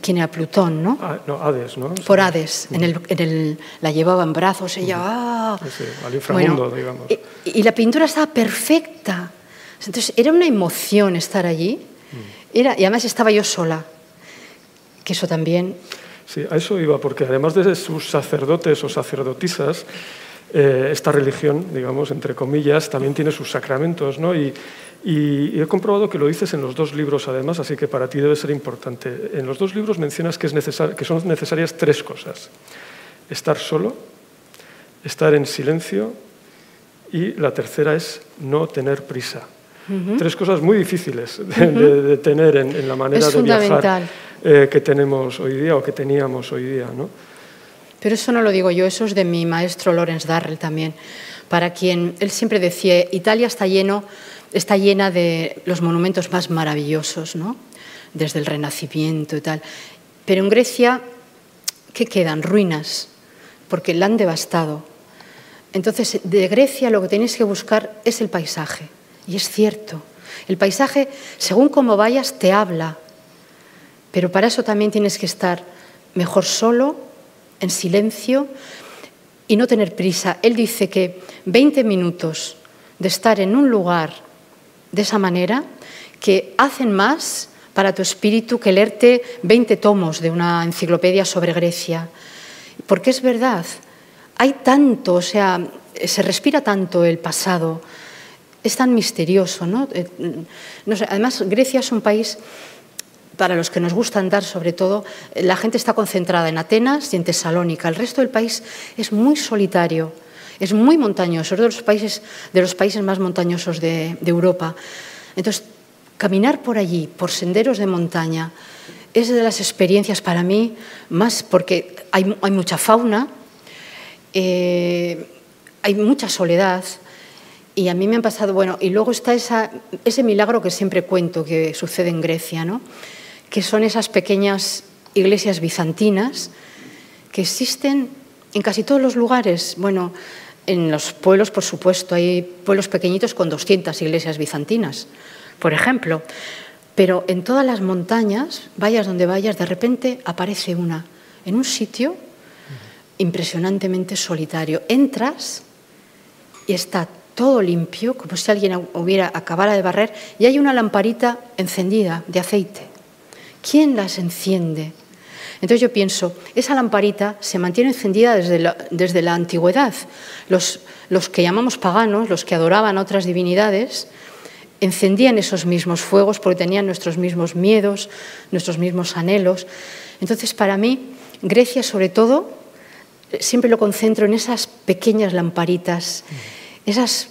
quién era Plutón, ¿no? Ah, no Hades, ¿no? Por Hades. En el, la llevaba en brazos, ella, ¡ah! al inframundo, digamos. Y, la pintura estaba perfecta. Entonces era una emoción estar allí. Mm. Era, y además estaba yo sola, que eso también Sí, a eso iba, porque además de sus sacerdotes o sacerdotisas, eh, esta religión, digamos, entre comillas, también tiene sus sacramentos, ¿no? Y, he comprobado que lo dices en los dos libros, además, así que para ti debe ser importante. En los dos libros mencionas que, es que son necesarias tres cosas. Estar solo, estar en silencio y la tercera es no tener prisa. Tres cosas muy difíciis de, tener en, en, la manera de viajar eh, que tenemos hoy día o que teníamos hoy día. ¿no? Pero eso no lo digo yo, eso es de mi maestro Lorenz Darrell también, para quien él siempre decía, Italia está, lleno, está llena de los monumentos más maravillosos, ¿no? desde el Renacimiento y tal. Pero en Grecia, ¿qué quedan? Ruinas, porque la han devastado. Entonces, de Grecia lo que tenéis que buscar es el paisaje. Y es cierto, el paisaje, según cómo vayas, te habla, pero para eso también tienes que estar mejor solo, en silencio y no tener prisa. Él dice que 20 minutos de estar en un lugar de esa manera, que hacen más para tu espíritu que leerte 20 tomos de una enciclopedia sobre Grecia. Porque es verdad, hay tanto, o sea, se respira tanto el pasado, es tan misterioso, ¿no? Eh, sé, además, Grecia es un país para los que nos gusta andar, sobre todo, la gente está concentrada en Atenas y en Tesalónica. El resto del país es muy solitario, es muy montañoso, es de los países, de los países más montañosos de, Europa. Entonces, caminar por allí, por senderos de montaña, es de las experiencias para mí más, porque hay, mucha fauna, eh, hay mucha soledad, y a mí me han pasado, bueno, y luego está ese milagro que siempre cuento que sucede en Grecia, ¿no? que son esas pequeñas iglesias bizantinas que existen en casi todos los lugares. Bueno, en los pueblos, por supuesto, hay pueblos pequeñitos con 200 iglesias bizantinas, por ejemplo. Pero en todas las montañas, vayas donde vayas, de repente aparece una, en un sitio impresionantemente solitario. Entras y está todo limpio, como si alguien hubiera acabara de barrer, y hay una lamparita encendida de aceite. ¿Quién las enciende? Entonces yo pienso, esa lamparita se mantiene encendida desde la, desde la antigüedad. Los, los que llamamos paganos, los que adoraban a otras divinidades, encendían esos mismos fuegos porque tenían nuestros mismos miedos, nuestros mismos anhelos. Entonces, para mí, Grecia, sobre todo, siempre lo concentro en esas pequeñas lamparitas, esas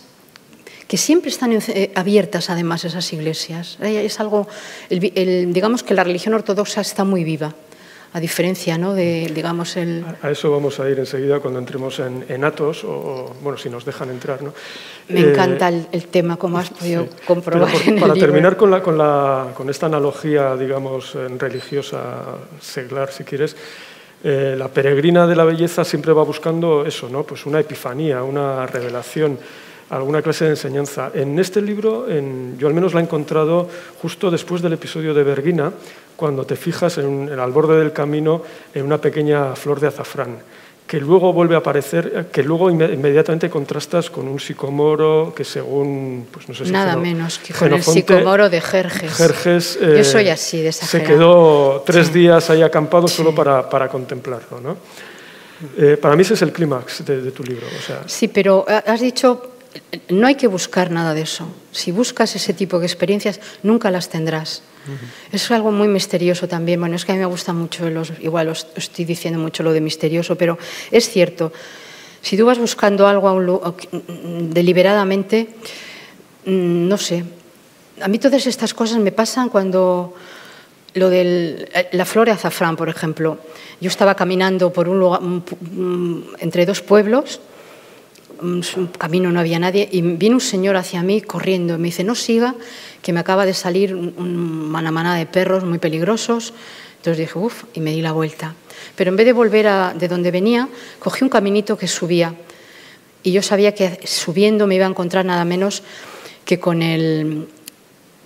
que siempre están eh, abiertas además esas iglesias. Es algo, digamos que la religión ortodoxa está muy viva, a diferencia ¿no? de, digamos, el... A eso vamos a ir enseguida cuando entremos en, Atos, o, bueno, si nos dejan entrar, ¿no? Me encanta el, tema, como has podido comprobar Para terminar con, la, con, la, con esta analogía, digamos, religiosa, seglar, si quieres, eh, la peregrina de la belleza siempre va buscando eso, ¿no? Pues una epifanía, una revelación alguna clase de enseñanza. En este libro, yo al menos la he encontrado justo después del episodio de Berguina, cuando te fijas en, al borde del camino en una pequeña flor de azafrán que luego vuelve a aparecer, que luego inmediatamente contrastas con un sicomoro que según, pues no sé si Nada menos que con el sicomoro de Jerjes. Jerjes Yo eh, soy así, de esa Se quedó tres días ahí acampado solo para, para contemplarlo. ¿no? Eh, para mí ese es el clímax de, de, tu libro. O sea, sí, pero has dicho no hay que buscar nada de eso. Si buscas ese tipo de experiencias, nunca las tendrás. Es algo muy misterioso también. Bueno, es que a mí me gusta mucho, igual os estoy diciendo mucho lo de misterioso, pero es cierto. Si tú vas buscando algo deliberadamente, mm, no sé. A mí todas estas cosas me pasan cuando lo de la flor de azafrán, por ejemplo. Yo estaba caminando por un lugar, entre dos pueblos un camino no había nadie y viene un señor hacia mí corriendo me dice, no siga, que me acaba de salir una manada de perros muy peligrosos. Entonces dije, uff, y me di la vuelta. Pero en vez de volver a, de donde venía, cogí un caminito que subía. Y yo sabía que subiendo me iba a encontrar nada menos que con el,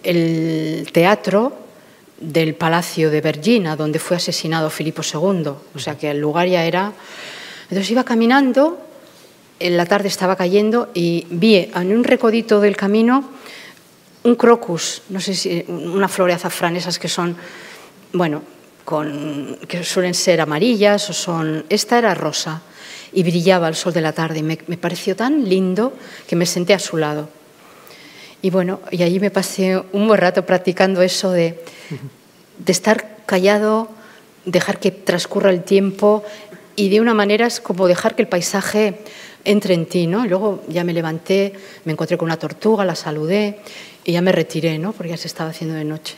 el teatro del Palacio de Vergina, donde fue asesinado Filipo II. O sea que el lugar ya era... Entonces iba caminando la tarde estaba cayendo y vi en un recodito del camino un crocus, no sé si una flor de azafrán, esas que son, bueno, con, que suelen ser amarillas o son. Esta era rosa y brillaba al sol de la tarde y me, me pareció tan lindo que me senté a su lado. Y bueno, y allí me pasé un buen rato practicando eso de, de estar callado, dejar que transcurra el tiempo y de una manera es como dejar que el paisaje entre en ti, ¿no? luego ya me levanté, me encontré con una tortuga, la saludé y ya me retiré, ¿no? Porque ya se estaba haciendo de noche.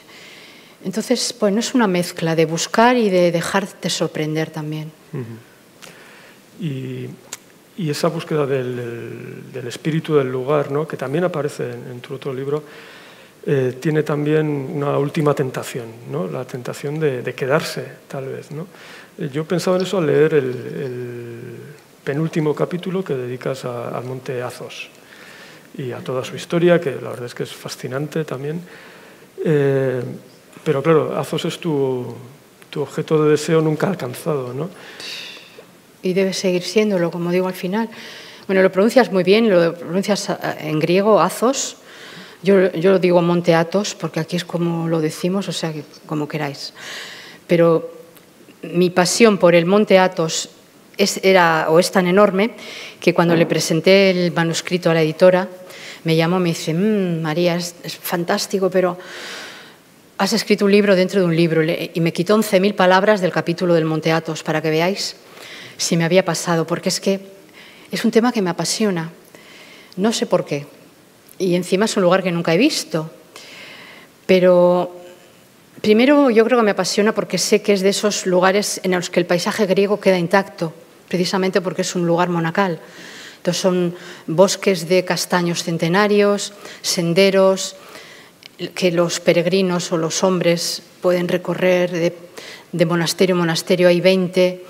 Entonces, pues no es una mezcla de buscar y de dejarte sorprender también. y, esa búsqueda del, espíritu del lugar, ¿no? que también aparece en, tu otro libro, eh, tiene también una última tentación, ¿no? la tentación de, quedarse, tal vez. ¿no? Eh, yo pensaba en eso al leer el penúltimo capítulo que dedicas al monte Azos y a toda su historia, que la verdad es que es fascinante también. Eh, pero claro, Azos es tu, tu, objeto de deseo nunca alcanzado, ¿no? Y debe seguir siéndolo, como digo al final. Bueno, lo pronuncias muy bien, lo pronuncias eh, en griego, Azos. Yo, yo lo digo Monte Athos, porque aquí es como lo decimos, o sea, como queráis. Pero mi pasión por el Monte Athos es, era, o es tan enorme que cuando le presenté el manuscrito a la editora, me llamó y me dice, "Mm, María, es, fantástico, pero has escrito un libro dentro de un libro. Y me quitó 11.000 palabras del capítulo del Monte Athos para que veáis si me había pasado, porque es que es un tema que me apasiona. No sé por qué. Y encima es un lugar que nunca he visto. Pero primero yo creo que me apasiona porque sé que es de esos lugares en los que el paisaje griego queda intacto, precisamente porque es un lugar monacal. Entonces son bosques de castaños centenarios, senderos que los peregrinos o los hombres pueden recorrer de, monasterio en monasterio. Hay 20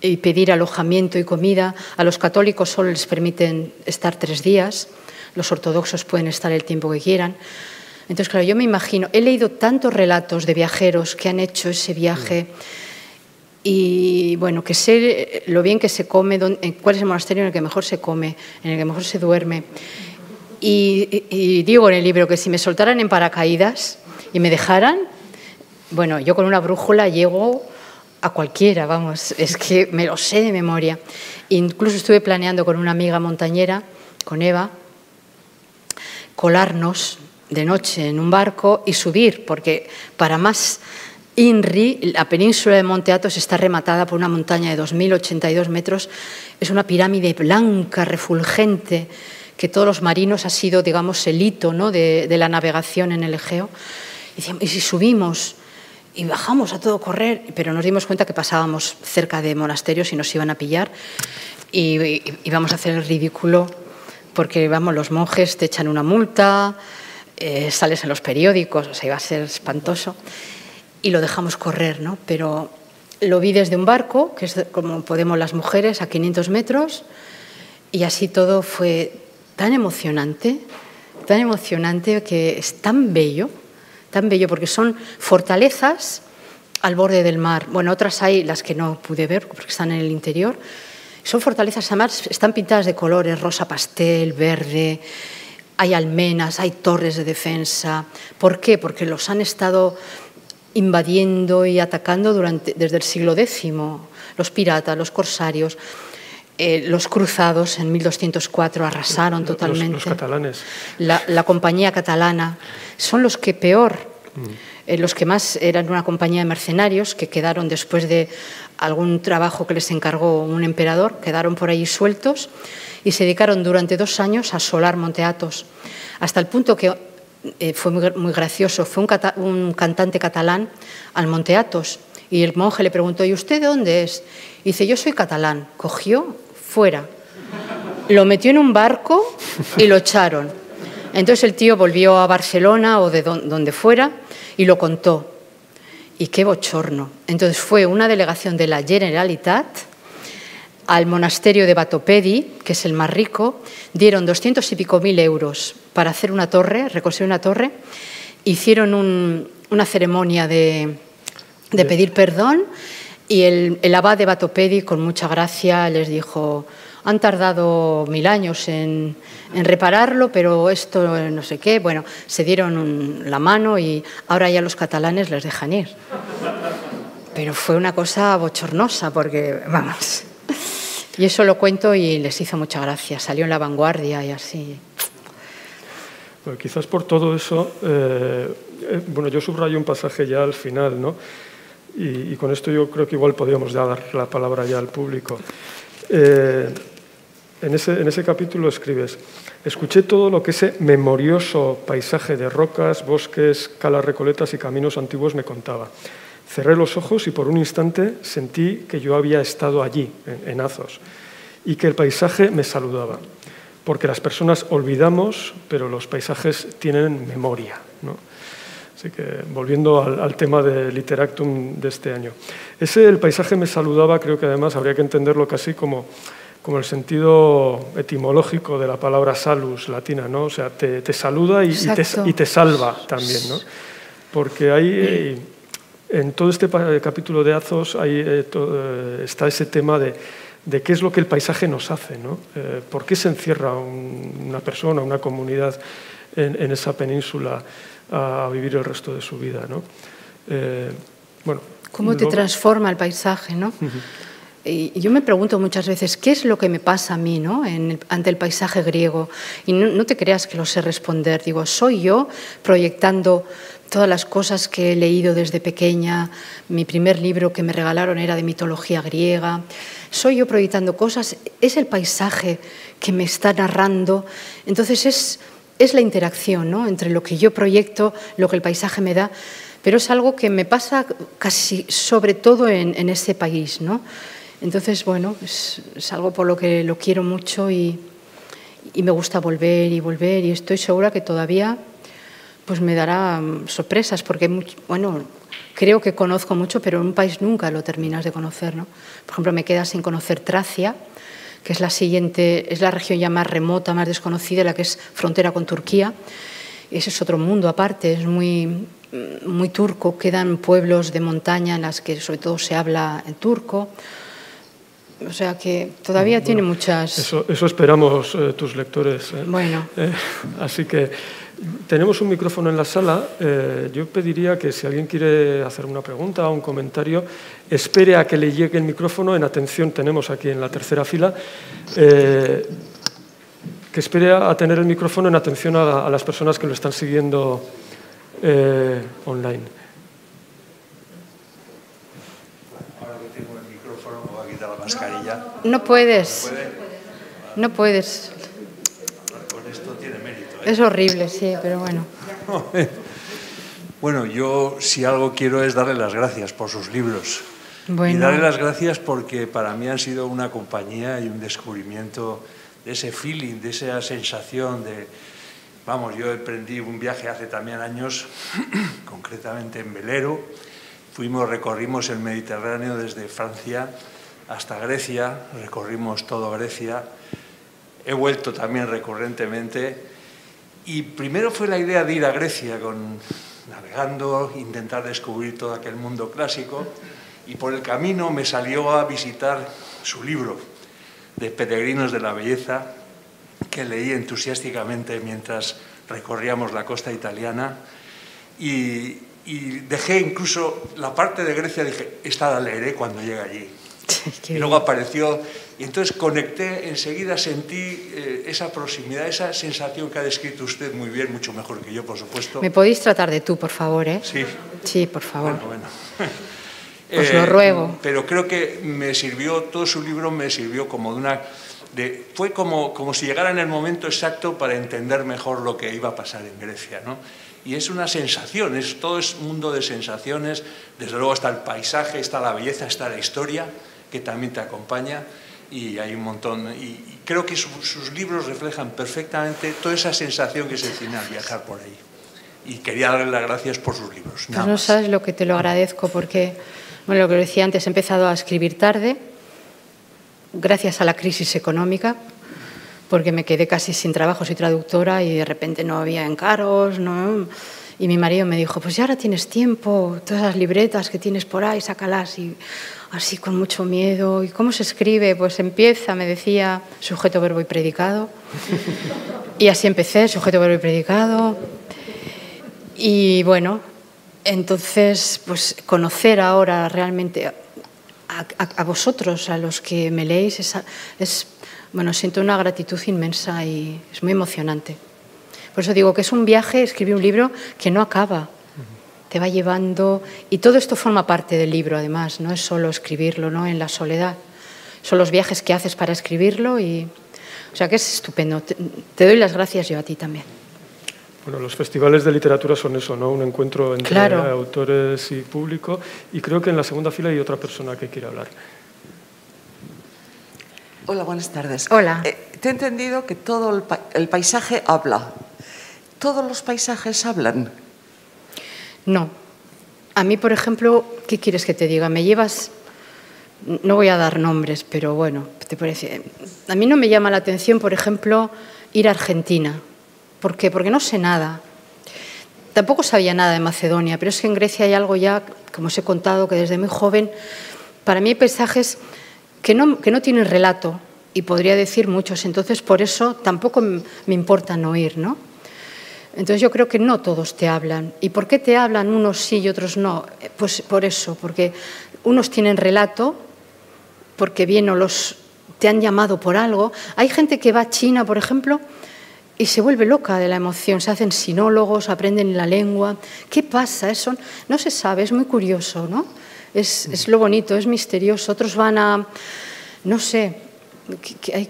y pedir alojamiento y comida. A los católicos solo les permiten estar tres días, los ortodoxos pueden estar el tiempo que quieran. Entonces, claro, yo me imagino, he leído tantos relatos de viajeros que han hecho ese viaje y, bueno, que sé lo bien que se come, dónde- en cuál es el monasterio en el que mejor se come, en el que mejor se duerme. Y- y digo en el libro que si me soltaran en paracaídas y me dejaran, bueno, yo con una brújula llego a cualquiera, vamos, es que me lo sé de memoria. Incluso estuve planeando con una amiga montañera, con Eva, colarnos de noche en un barco y subir, porque para más INRI, la península de Monte Athos está rematada por una montaña de 2.082 metros. Es una pirámide blanca, refulgente, que todos los marinos ha sido, digamos, el hito de, la navegación en el Egeo. Y, ¿y si subimos y bajamos a todo correr? Pero nos dimos cuenta que pasábamos cerca de monasterios y nos iban a pillar y, y íbamos a hacer el ridículo porque vamos, los monjes te echan una multa, eh, sales en los periódicos, o sea, iba a ser espantoso. Y lo dejamos correr, ¿no? Pero lo vi desde un barco, que es como podemos las mujeres, a 500 metros, y así todo fue tan emocionante, tan emocionante que es tan bello, tan bello, porque son fortalezas al borde del mar. Bueno, otras hay, las que no pude ver porque están en el interior. Son fortalezas, además, están pintadas de colores, rosa pastel, verde, hay almenas, hay torres de defensa. ¿Por qué? Porque los han estado invadiendo y atacando durante, desde el siglo X, los piratas, los corsarios. Eh, los cruzados en 1204 arrasaron Los- totalmente. Los, catalanes. La, la compañía catalana son los que peor, eh, los que más eran una compañía de mercenarios que quedaron después de algún trabajo que les encargó un emperador, quedaron por ahí sueltos y se dedicaron durante dos años a asolar Monte Athos, hasta el punto que eh, fue muy, gracioso, fue un, cantante catalán al Monte Athos y el monje le preguntó, ¿y usted de dónde es? Y dice, yo soy catalán. Cogió, fuera. Lo metió en un barco y lo echaron. Entonces el tío volvió a Barcelona o de don- donde fuera y lo contó. Y qué bochorno. Entonces fue una delegación de la Generalitat al monasterio de Batopedi, que es el más rico, dieron doscientos y pico mil euros para hacer una torre, reconstruir una torre, hicieron un- una ceremonia de, de pedir perdón y el, el abad de Batopedi, con mucha gracia, les dijo, han tardado mil años en, en repararlo, pero esto no sé qué. Bueno, se dieron un- la mano y ahora ya los catalanes les dejan ir. Pero fue una cosa bochornosa porque, vamos. Y eso lo cuento y les hizo mucha gracia. Salió en la vanguardia y así. Bueno, quizás por todo eso, eh, eh, bueno, yo subrayo un pasaje ya al final, ¿no? Y, con esto yo creo que igual podríamos ya dar la palabra ya al público. Eh, en, ese, en ese capítulo escribes, escuché todo lo que ese memorioso paisaje de rocas, bosques, calas recoletas y caminos antiguos me contaba. Cerré los ojos y por un instante sentí que yo había estado allí, en, en Azos, y que el paisaje me saludaba porque las personas olvidamos, pero los paisajes tienen memoria. ¿no? Así que volviendo al, al, tema de Literactum de este año. Ese, el paisaje me saludaba, creo que además habría que entenderlo casi como, como el sentido etimológico de la palabra salus latina, ¿no? o sea, te, te saluda y, y, te, y, te, salva también. ¿no? Porque hay, eh, en todo este capítulo de Azos hay, eh, todo, está ese tema de de qué es lo que el paisaje nos hace, ¿no? Eh, ¿Por qué se encierra un, una persona, una comunidad en, en, esa península a vivir el resto de su vida, ¿no? Eh, bueno, ¿Cómo te luego... transforma el paisaje, no? Uh -huh. Y yo me pregunto muchas veces, ¿qué es lo que me pasa a mí ¿no? ante el paisaje griego? Y no, te creas que lo sé responder. Digo, ¿soy yo proyectando todas las cosas que he leído desde pequeña? Mi primer libro que me regalaron era de mitología griega. ¿Soy yo proyectando cosas? ¿Es el paisaje que me está narrando? Entonces es, es la interacción ¿no? entre lo que yo proyecto, lo que el paisaje me da pero es algo que me pasa casi sobre todo en, en ese país, ¿no? Entonces, bueno, es, algo por lo que lo quiero mucho y, me gusta volver y volver y estoy segura que todavía pues me dará mm, sorpresas porque, bueno, creo que conozco mucho, pero en un país nunca lo terminas de conocer, ¿no? Por ejemplo, me queda sin conocer Tracia, que es la siguiente, es la región ya más remota, más desconocida, la que es frontera con Turquía. Ese es otro mundo aparte, es muy, mm, muy turco, quedan pueblos de montaña en las que sobre todo se habla en turco. O sea que todavía tiene muchas... Eso, eso esperamos eh, tus lectores. ¿eh? Bueno. Eh, así que tenemos un micrófono en la sala. yo pediría que si alguien quiere hacer una pregunta o un comentario, espere a que le llegue el micrófono. En atención tenemos aquí en la tercera fila. que espere a tener el micrófono en atención a, a las personas que lo están siguiendo online. No puedes. No puedes. esto tiene mérito. ¿eh? Es horrible, sí, pero bueno. Bueno, yo si algo quiero es darle las gracias por sus libros. Y darle las gracias porque para mí han sido una compañía y un descubrimiento de ese feeling, de esa sensación de... Vamos, yo emprendí un viaje hace también años, concretamente en velero. Fuimos, recorrimos el Mediterráneo desde Francia hasta Grecia, recorrimos toda Grecia, he vuelto también recurrentemente y primero fue la idea de ir a Grecia con, navegando, intentar descubrir todo aquel mundo clásico. Y por el camino me salió a visitar su libro de Peregrinos de la Belleza que leí entusiásticamente mientras recorríamos la costa italiana. Y, y dejé incluso la parte de Grecia, dije, esta la leeré cuando llegue allí y luego apareció, y entonces conecté, enseguida sentí eh, esa proximidad, esa sensación que ha descrito usted muy bien, mucho mejor que yo, por supuesto. ¿Me podéis tratar de tú, por favor? Eh? Sí. Sí, por favor. Bueno, bueno. Os lo eh, ruego. Pero creo que me sirvió, todo su libro me sirvió como de una... De, fue como, como si llegara en el momento exacto para entender mejor lo que iba a pasar en Grecia, ¿no? y es una sensación, es, todo es un mundo de sensaciones, desde luego está el paisaje, está la belleza, está la historia, que también te acompaña y hay un montón. Y, creo que sus libros reflejan perfectamente toda esa sensación que se tiene al viajar por ahí. Y quería darle las gracias por sus libros. Pues no sabes lo que te lo agradezco porque, bueno, lo que decía antes, he empezado a escribir tarde, gracias a la crisis económica, porque me quedé casi sin trabajo, soy traductora y de repente no había encargos, ¿no? Y mi marido me dijo, pues ya ahora tienes tiempo, todas las libretas que tienes por ahí, sácalas. Y así con mucho miedo. ¿Y cómo se escribe? Pues empieza, me decía, sujeto, verbo y predicado. Y así empecé, sujeto, verbo y predicado. Y bueno, entonces, pues conocer ahora realmente a, vosotros, a los que me leéis, es, es, bueno, siento una gratitud inmensa y es muy emocionante. Por eso digo que es un viaje, escribir un libro que no acaba, te va llevando y todo esto forma parte del libro además, no es solo escribirlo, ¿no? En la soledad. Son los viajes que haces para escribirlo y o sea que es estupendo. Te, doy las gracias yo a ti también. Bueno, los festivales de literatura son eso, ¿no? Un encuentro entre autores y público y creo que en la segunda fila hay otra persona que quiere hablar. Hola, buenas tardes. Hola. Eh, te he entendido que todo el paisaje habla. ¿Todos los paisajes hablan? No. A mí, por ejemplo, ¿qué quieres que te diga? Me llevas, no voy a dar nombres, pero bueno, te parece. A mí no me llama la atención, por ejemplo, ir a Argentina. ¿Por qué? Porque no sé nada. Tampoco sabía nada de Macedonia, pero es que en Grecia hay algo ya, como os he contado, que desde muy joven, para mí hay paisajes que no, que no tienen relato, y podría decir muchos, entonces por eso tampoco me importa no ir, ¿no? Entonces yo creo que no todos te hablan. ¿Y por qué te hablan unos sí y otros no? Pues por eso, porque unos tienen relato porque bien o los te han llamado por algo. Hay gente que va a China, por ejemplo, y se vuelve loca de la emoción. Se hacen sinólogos, aprenden la lengua. ¿Qué pasa? Eso no se sabe, es muy curioso, ¿no? Es, es lo bonito, es misterioso. Otros van a, no sé, que, hay,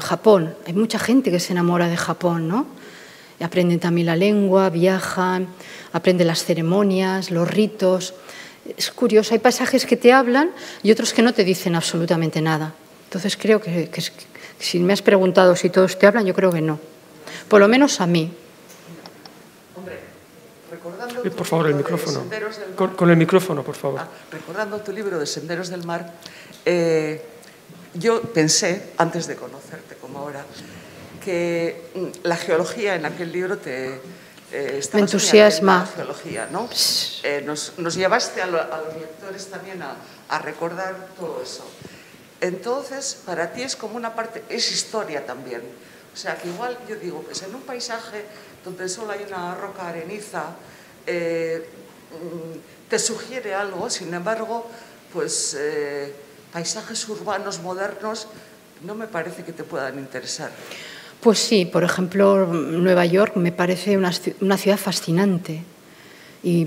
Japón. Hay mucha gente que se enamora de Japón, ¿no? Y aprenden también la lengua, viajan, aprenden las ceremonias, los ritos. Es curioso, hay pasajes que te hablan y otros que no te dicen absolutamente nada. Entonces creo que, que, si me has preguntado si todos te hablan, yo creo que no. Por lo menos a mí. Hombre, recordando eh, por favor, el micrófono. Con, con, el micrófono, por favor. Ah, recordando tu libro de Senderos del Mar, eh, yo pensé, antes de conocerte como ahora, que mm, la geología en aquel libro te, eh, Me entusiasma. La geología, ¿no? Eh, nos, nos, llevaste a, lo, a, los lectores también a, a recordar todo eso. Entonces, para ti es como una parte, es historia también. O sea, que igual yo digo, pues en un paisaje donde solo hay una roca areniza, eh, mm, te sugiere algo, sin embargo, pues eh, paisajes urbanos modernos no me parece que te puedan interesar. Pues sí, por ejemplo, Nueva York me parece una, ciudad fascinante y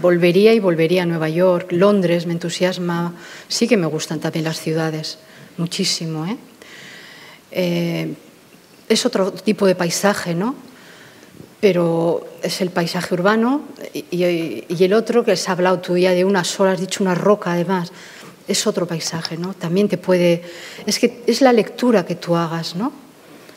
volvería y volvería a Nueva York, Londres me entusiasma, sí que me gustan también las ciudades, muchísimo. ¿eh? Eh, es otro tipo de paisaje, ¿no? Pero es el paisaje urbano y, y, el otro que has hablado tú ya de una sola, has dicho una roca además, es otro paisaje, ¿no? También te puede... Es que es la lectura que tú hagas, ¿no?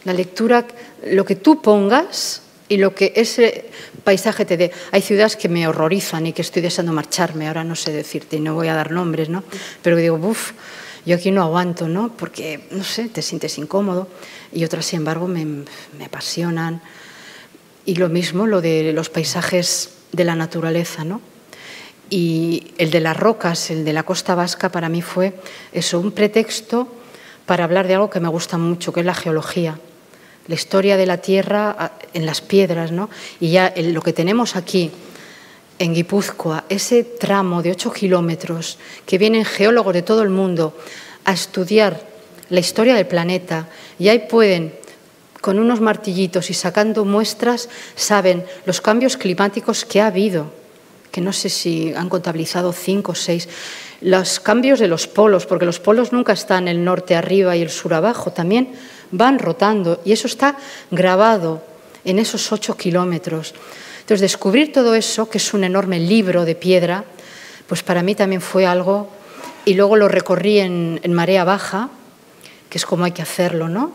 La lectura, lo que tú pongas y lo que ese paisaje te dé. Hay ciudades que me horrorizan y que estoy deseando marcharme, ahora no sé decirte, y no voy a dar nombres, ¿no? Pero digo, uff, yo aquí no aguanto, ¿no? Porque, no sé, te sientes incómodo. Y otras, sin embargo, me, me apasionan. Y lo mismo lo de los paisajes de la naturaleza, ¿no? Y el de las rocas, el de la costa vasca, para mí fue eso, un pretexto para hablar de algo que me gusta mucho, que es la geología la historia de la Tierra ah, en las piedras, ¿no? Y ya lo que tenemos aquí en Guipúzcoa, ese tramo de 8 kilómetros que vienen geólogos de todo el mundo a estudiar la historia del planeta y ahí pueden, con unos martillitos y sacando muestras, saben los cambios climáticos que ha habido, que no sé si han contabilizado cinco o seis, los cambios de los polos, porque los polos nunca están el norte arriba y el sur abajo, también van rotando y eso está grabado en esos ocho kilómetros. Entonces, descubrir todo eso, que es un enorme libro de piedra, pues para mí también fue algo, y luego lo recorrí en, en marea baja, que es como hay que hacerlo, ¿no?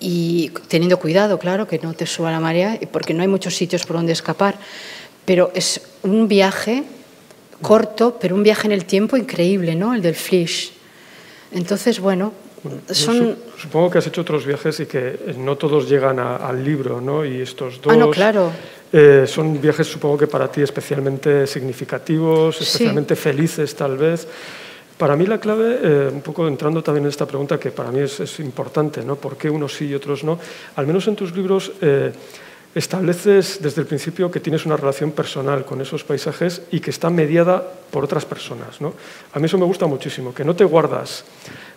Y teniendo cuidado, claro, que no te suba la marea, porque no hay muchos sitios por donde escapar, pero es un viaje corto, pero un viaje en el tiempo increíble, ¿no? El del Flish. Entonces, bueno, son... Supongo que has hecho otros viajes y que no todos llegan a, al libro, ¿no? Y estos dos ah, no, claro. eh, son viajes, supongo que para ti especialmente significativos, especialmente sí. felices, tal vez. Para mí la clave, eh, un poco entrando también en esta pregunta que para mí es, es, importante, ¿no? ¿Por qué unos sí y otros no? Al menos en tus libros eh, estableces desde el principio que tienes una relación personal con esos paisajes y que está mediada por otras personas, ¿no? A mí eso me gusta muchísimo, que no te guardas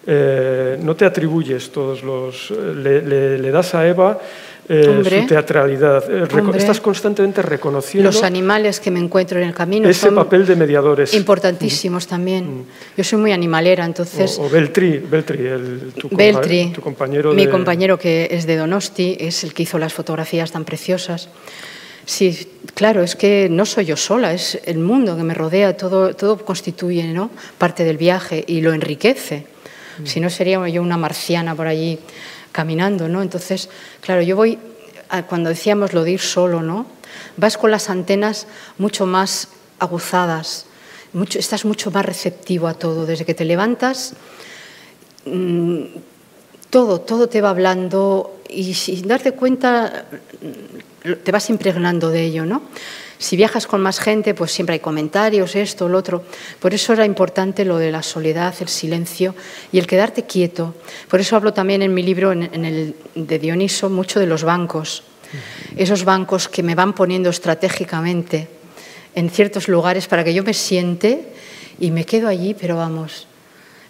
eh, no te atribuyes todos los... Le, le, le das a Eva eh, su teatralidad. Eh, estás constantemente reconociendo... Los animales que me encuentro en el camino Ese son papel de mediadores. Importantísimos mm. también. Mm. Yo soy muy animalera, entonces... O, o Beltri, Beltri, el, tu, Beltri compa tu compañero Mi de... compañero que es de Donosti, es el que hizo las fotografías tan preciosas. Sí, claro, es que no soy yo sola, es el mundo que me rodea, todo, todo constituye ¿no? parte del viaje y lo enriquece. Si no, sería yo una marciana por allí caminando, ¿no? Entonces, claro, yo voy, cuando decíamos lo de ir solo, ¿no? Vas con las antenas mucho más aguzadas, mucho, estás mucho más receptivo a todo. Desde que te levantas, mmm, todo, todo te va hablando y sin darte cuenta te vas impregnando de ello, ¿no? Si viajas con más gente, pues siempre hay comentarios, esto, lo otro. Por eso era importante lo de la soledad, el silencio y el quedarte quieto. Por eso hablo también en mi libro, en, en el de Dioniso, mucho de los bancos. Esos bancos que me van poniendo estratégicamente en ciertos lugares para que yo me siente y me quedo allí, pero vamos,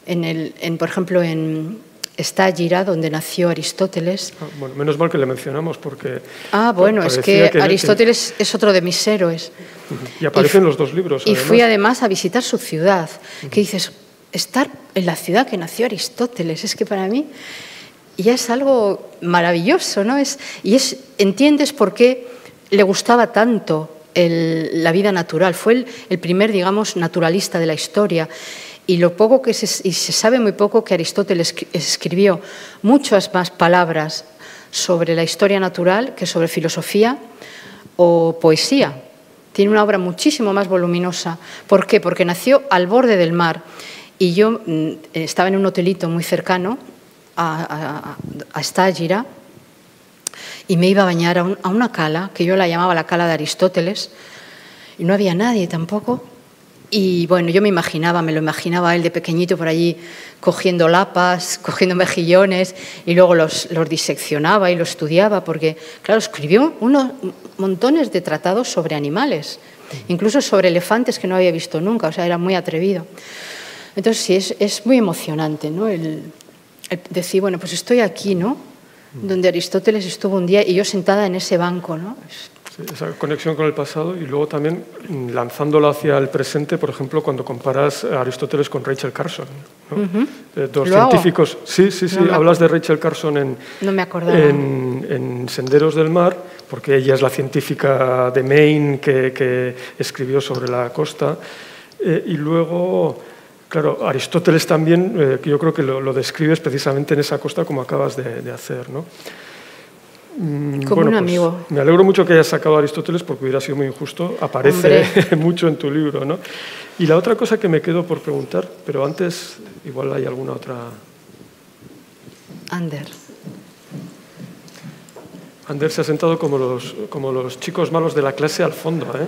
en el, en, por ejemplo, en Estágira, donde nació Aristóteles. Ah, bueno, menos mal que le mencionamos porque... Ah, bueno, es que, Aristóteles es otro de mis héroes. Y aparecen los dos libros. Y fui además a visitar su ciudad, que dices, estar en la ciudad que nació Aristóteles, es que para mí ya es algo maravilloso, ¿no? Es, y es, entiendes por qué le gustaba tanto la vida natural. Fue el, primer, digamos, naturalista de la historia. Y lo poco que se, sabe muy poco que Aristóteles escribió muchas más palabras sobre la historia natural que sobre filosofía o poesía. Tiene una obra muchísimo más voluminosa. ¿Por qué? Porque nació al borde del mar. Y yo mm, estaba en un hotelito muy cercano a, a, y me iba a bañar a, a, una cala, que yo la llamaba la cala de Aristóteles, y no había nadie tampoco. Y bueno, yo me imaginaba, me lo imaginaba él de pequeñito por allí cogiendo lapas, cogiendo mejillones y luego los, los diseccionaba y los estudiaba porque, claro, escribió unos montones de tratados sobre animales, incluso sobre elefantes que no había visto nunca, o sea, era muy atrevido. Entonces sí, es, es muy emocionante, ¿no? El, decir, bueno, pues estoy aquí, ¿no? Donde Aristóteles estuvo un día y yo sentada en ese banco, ¿no? Esa conexión con el pasado y luego también lanzándolo hacia el presente, por ejemplo, cuando comparas a Aristóteles con Rachel Carson. ¿no? Eh, dos científicos. Sí, sí, sí. hablas de Rachel Carson en, no me en, en, Senderos del Mar, porque ella es la científica de Maine que, que escribió sobre la costa. Eh, y luego, claro, Aristóteles también, eh, yo creo que lo, lo, describes precisamente en esa costa como acabas de, de hacer. ¿no? Mm, Como un pues, amigo. me alegro mucho que hayas sacado a Aristóteles porque hubiera sido muy injusto. Aparece mucho en tu libro. ¿no? Y la otra cosa que me quedo por preguntar, pero antes igual hay alguna otra. Ander. Ander se ha sentado como los, como los chicos malos de la clase al fondo. ¿eh?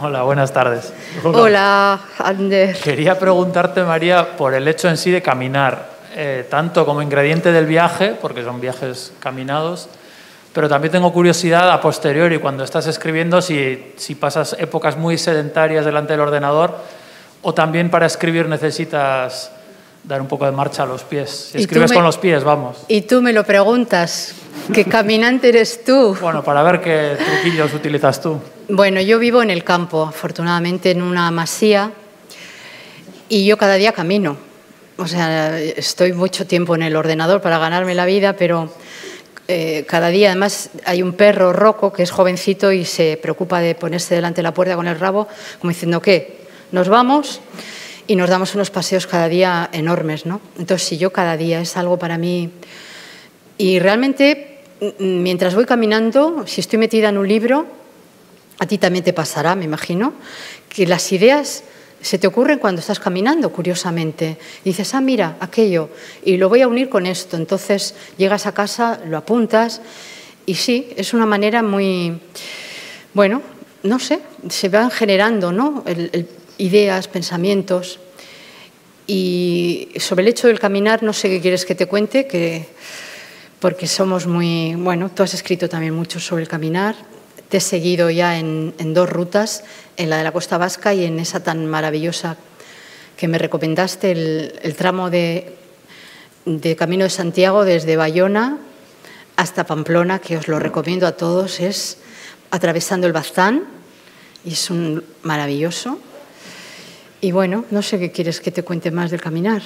Hola, buenas tardes. Hola. Hola, Ander. Quería preguntarte, María, por el hecho en sí de caminar. Eh, tanto como ingrediente del viaje, porque son viajes caminados, pero también tengo curiosidad a posteriori, cuando estás escribiendo, si, si pasas épocas muy sedentarias delante del ordenador, o también para escribir necesitas dar un poco de marcha a los pies. Si escribes con los pies, vamos. Y tú me lo preguntas, ¿qué caminante eres tú? Bueno, para ver qué truquillos utilizas tú. Bueno, yo vivo en el campo, afortunadamente en una masía, y yo cada día camino. O sea, estoy mucho tiempo en el ordenador para ganarme la vida, pero eh, cada día además hay un perro roco que es jovencito y se preocupa de ponerse delante de la puerta con el rabo, como diciendo, ¿qué? Nos vamos y nos damos unos paseos cada día enormes, ¿no? Entonces, si yo cada día es algo para mí... Y realmente, mientras voy caminando, si estoy metida en un libro, a ti también te pasará, me imagino, que las ideas se te ocurren cuando estás caminando, curiosamente. Dices, ah, mira, aquello, y lo voy a unir con esto. Entonces llegas a casa, lo apuntas, y sí, es una manera muy, bueno, no sé, se van generando ¿no? ideas, pensamientos. Y sobre el hecho del caminar, no sé qué quieres que te cuente, que, porque somos muy, bueno, tú has escrito también mucho sobre el caminar, te he seguido ya en, dos rutas en la de la Costa Vasca y en esa tan maravillosa que me recomendaste, el, tramo de, de, Camino de Santiago desde Bayona hasta Pamplona, que os lo recomiendo a todos, es atravesando el Baztán, y es un maravilloso. Y bueno, no sé qué quieres que te cuente más del caminar.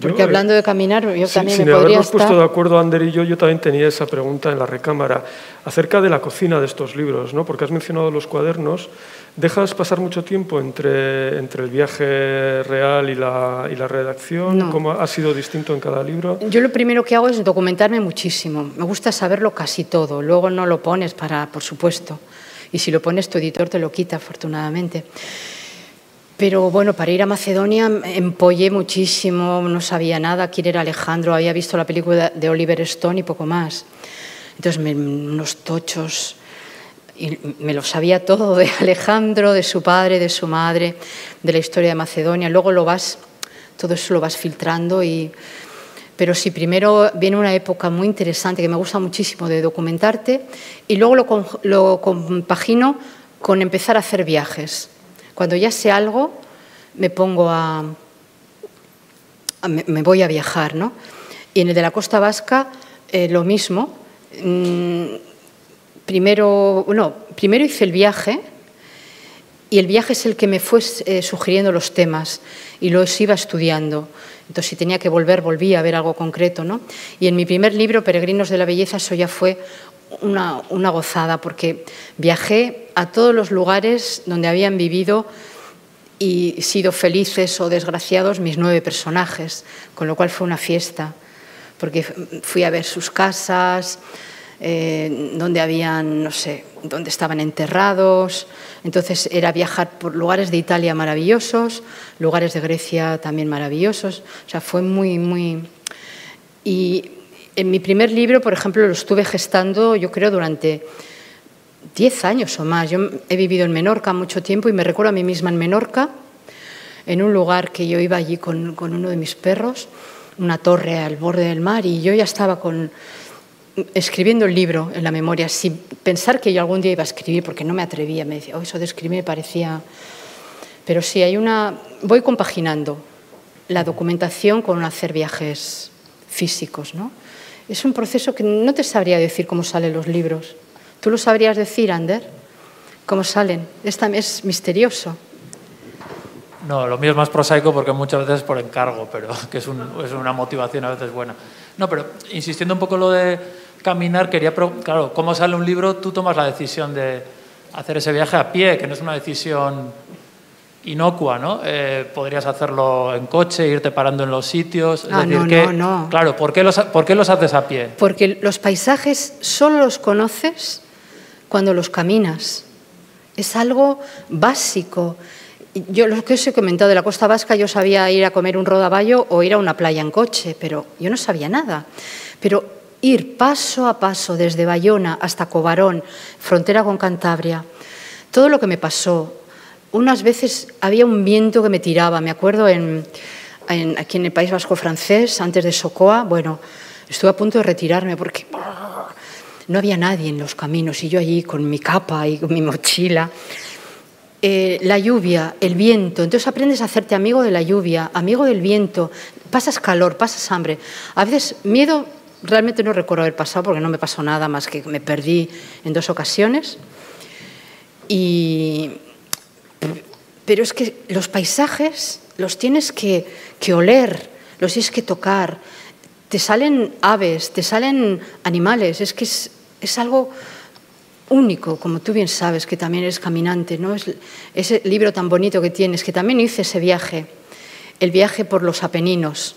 Porque hablando de caminar, yo también me podría habernos puesto de acuerdo, Ander y yo, yo también tenía esa pregunta en la recámara acerca de la cocina de estos libros, ¿no? porque has mencionado los cuadernos. ¿Dejas pasar mucho tiempo entre, entre el viaje real y la, y la redacción? ¿Cómo ha sido distinto en cada libro? Yo lo primero que hago es documentarme muchísimo. Me gusta saberlo casi todo. Luego no lo pones para, por supuesto. Y si lo pones, tu editor te lo quita, afortunadamente. Pero bueno, para ir a Macedonia empollé muchísimo, no sabía nada quién era Alejandro, había visto la película de Oliver Stone y poco más. Entonces, me, unos tochos, y me lo sabía todo de Alejandro, de su padre, de su madre, de la historia de Macedonia. Luego lo vas, todo eso lo vas filtrando y... Pero sí, primero viene una época muy interesante que me gusta muchísimo de documentarte y luego lo compagino con empezar a hacer viajes cuando ya sé algo, me pongo a, me, voy a viajar, ¿no? Y en el de la costa vasca eh, lo mismo. Mm, primero, primero hice el viaje y el viaje es el que me fue eh, sugiriendo los temas y los iba estudiando. Entonces, si tenía que volver, volvía a ver algo concreto. ¿no? Y en mi primer libro, Peregrinos de la Belleza, eso ya fue una, gozada, porque viajé a todos los lugares donde habían vivido y sido felices o desgraciados mis nueve personajes, con lo cual fue una fiesta, porque fui a ver sus casas, eh, donde habían, no sé, donde estaban enterrados. Entonces era viajar por lugares de Italia maravillosos, lugares de Grecia también maravillosos. O sea, fue muy, muy... en mi primer libro, por ejemplo, lo estuve gestando, yo creo, durante 10 años o más. Yo he vivido en Menorca mucho tiempo y me recuerdo a mí misma en Menorca, en un lugar que yo iba allí con, con uno de mis perros, una torre al borde del mar, y yo ya estaba con escribiendo el libro en la memoria, sin pensar que yo algún día iba a escribir, porque no me atrevía, me decía, oh, eso de escribir me parecía... Pero sí, hay una... Voy compaginando la documentación con hacer viajes físicos, ¿no? Es un proceso que no te sabría decir cómo salen los libros. ¿Tú lo sabrías decir, Ander? ¿Cómo salen? Esta es misterioso. No, lo mío es más prosaico porque muchas veces es por encargo, pero que es, es una motivación a veces buena. No, pero insistiendo un poco en lo de caminar, quería, claro, ¿cómo sale un libro? Tú tomas la decisión de hacer ese viaje a pie, que no es una decisión inocua, ¿no? Eh, podrías hacerlo en coche, irte parando en los sitios. ah, no, no, no. Claro, ¿por qué, los, ¿por qué los haces a pie? Porque los paisajes solo los conoces cuando los caminas. Es algo básico. Yo lo que os he comentado de la costa vasca, yo sabía ir a comer un rodaballo o ir a una playa en coche, pero yo no sabía nada. Pero ir paso a paso desde Bayona hasta Cobarón, frontera con Cantabria, todo lo que me pasó. Unas veces había un viento que me tiraba, me acuerdo en, aquí en el País Vasco francés, antes de Socoa, bueno, estuve a punto de retirarme porque no había nadie en los caminos y yo allí con mi capa y con mi mochila. Eh, la lluvia, el viento, entonces aprendes a hacerte amigo de la lluvia, amigo del viento, pasas calor, pasas hambre. A veces miedo realmente no recuerdo haber pasado porque no me pasó nada más que me perdí en dos ocasiones. Y, pero es que los paisajes los tienes que, que oler, los tienes que tocar. Te salen aves, te salen animales, es que es, es algo único, como tú bien sabes, que también eres caminante, ¿no? Es, ese libro tan bonito que tienes, que también hice ese viaje, el viaje por los Apeninos.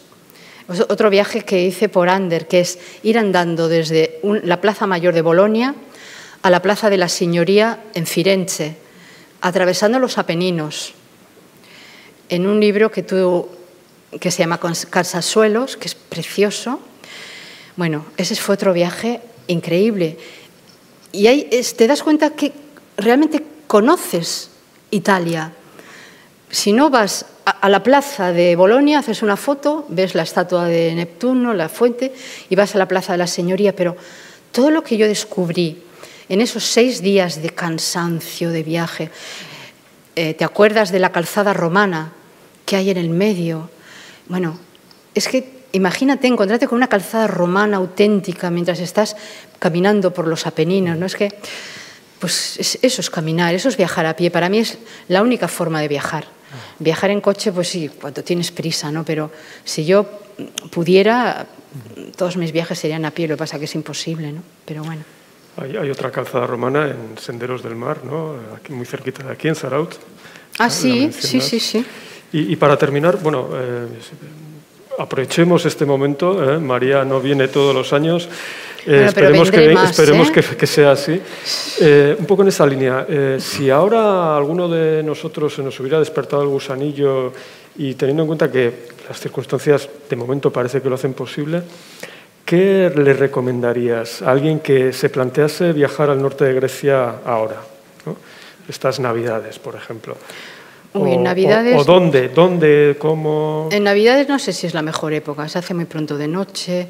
Otro viaje que hice por Ander, que es ir andando desde la Plaza Mayor de Bolonia a la Plaza de la Signoría en Firenze, atravesando los Apeninos, en un libro que, tú, que se llama Casasuelos, que es precioso. Bueno, ese fue otro viaje increíble. Y ahí te das cuenta que realmente conoces Italia. Si no vas a la plaza de Bolonia, haces una foto, ves la estatua de Neptuno, la fuente, y vas a la plaza de la Señoría, pero todo lo que yo descubrí en esos seis días de cansancio, de viaje, eh, ¿te acuerdas de la calzada romana que hay en el medio? Bueno, es que imagínate encontrarte con una calzada romana auténtica mientras estás caminando por los Apeninos, ¿no? Es que, pues eso es caminar, eso es viajar a pie. Para mí es la única forma de viajar. Viajar en coche, pues sí, cuando tienes prisa, ¿no? Pero si yo pudiera, todos mis viajes serían a pie, lo que pasa que es imposible, ¿no? Pero bueno. Hay, otra calzada romana en Senderos del Mar, ¿no? Aquí, muy cerquita de aquí, en Saraut. Ah, sí, sí, sí, sí. Y, para terminar, bueno, eh, aprovechemos este momento. ¿eh? María no viene todos los años. Eh, esperemos que, esperemos ¿eh? que, sea así. un poco en esa línea, si ahora alguno de nosotros se nos hubiera despertado el gusanillo y teniendo en cuenta que las circunstancias de momento parece que lo hacen posible, ¿qué le recomendarías a alguien que se plantease viajar al norte de Grecia ahora? Estas navidades, por ejemplo. Uy, en Navidades, o, dónde? ¿Dónde? ¿Cómo? En Navidades no sé si es la mejor época. Se hace muy pronto de noche.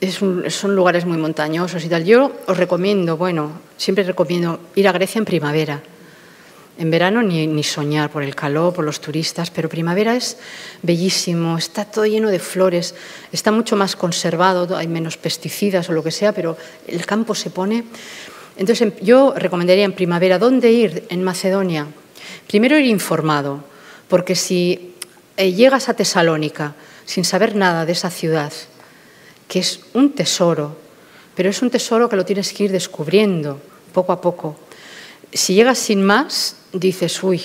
Es son lugares muy montañosos y tal. Yo os recomiendo, bueno, siempre recomiendo ir a Grecia en primavera. En verano ni, ni, soñar por el calor, por los turistas, pero primavera es bellísimo, está todo lleno de flores, está mucho más conservado, hay menos pesticidas o lo que sea, pero el campo se pone. Entonces yo recomendaría en primavera, ¿dónde ir en Macedonia? Primero ir informado, porque si eh, llegas a Tesalónica sin saber nada de esa ciudad, que es un tesoro, pero es un tesoro que lo tienes que ir descubriendo poco a poco. Si llegas sin más, dices, uy,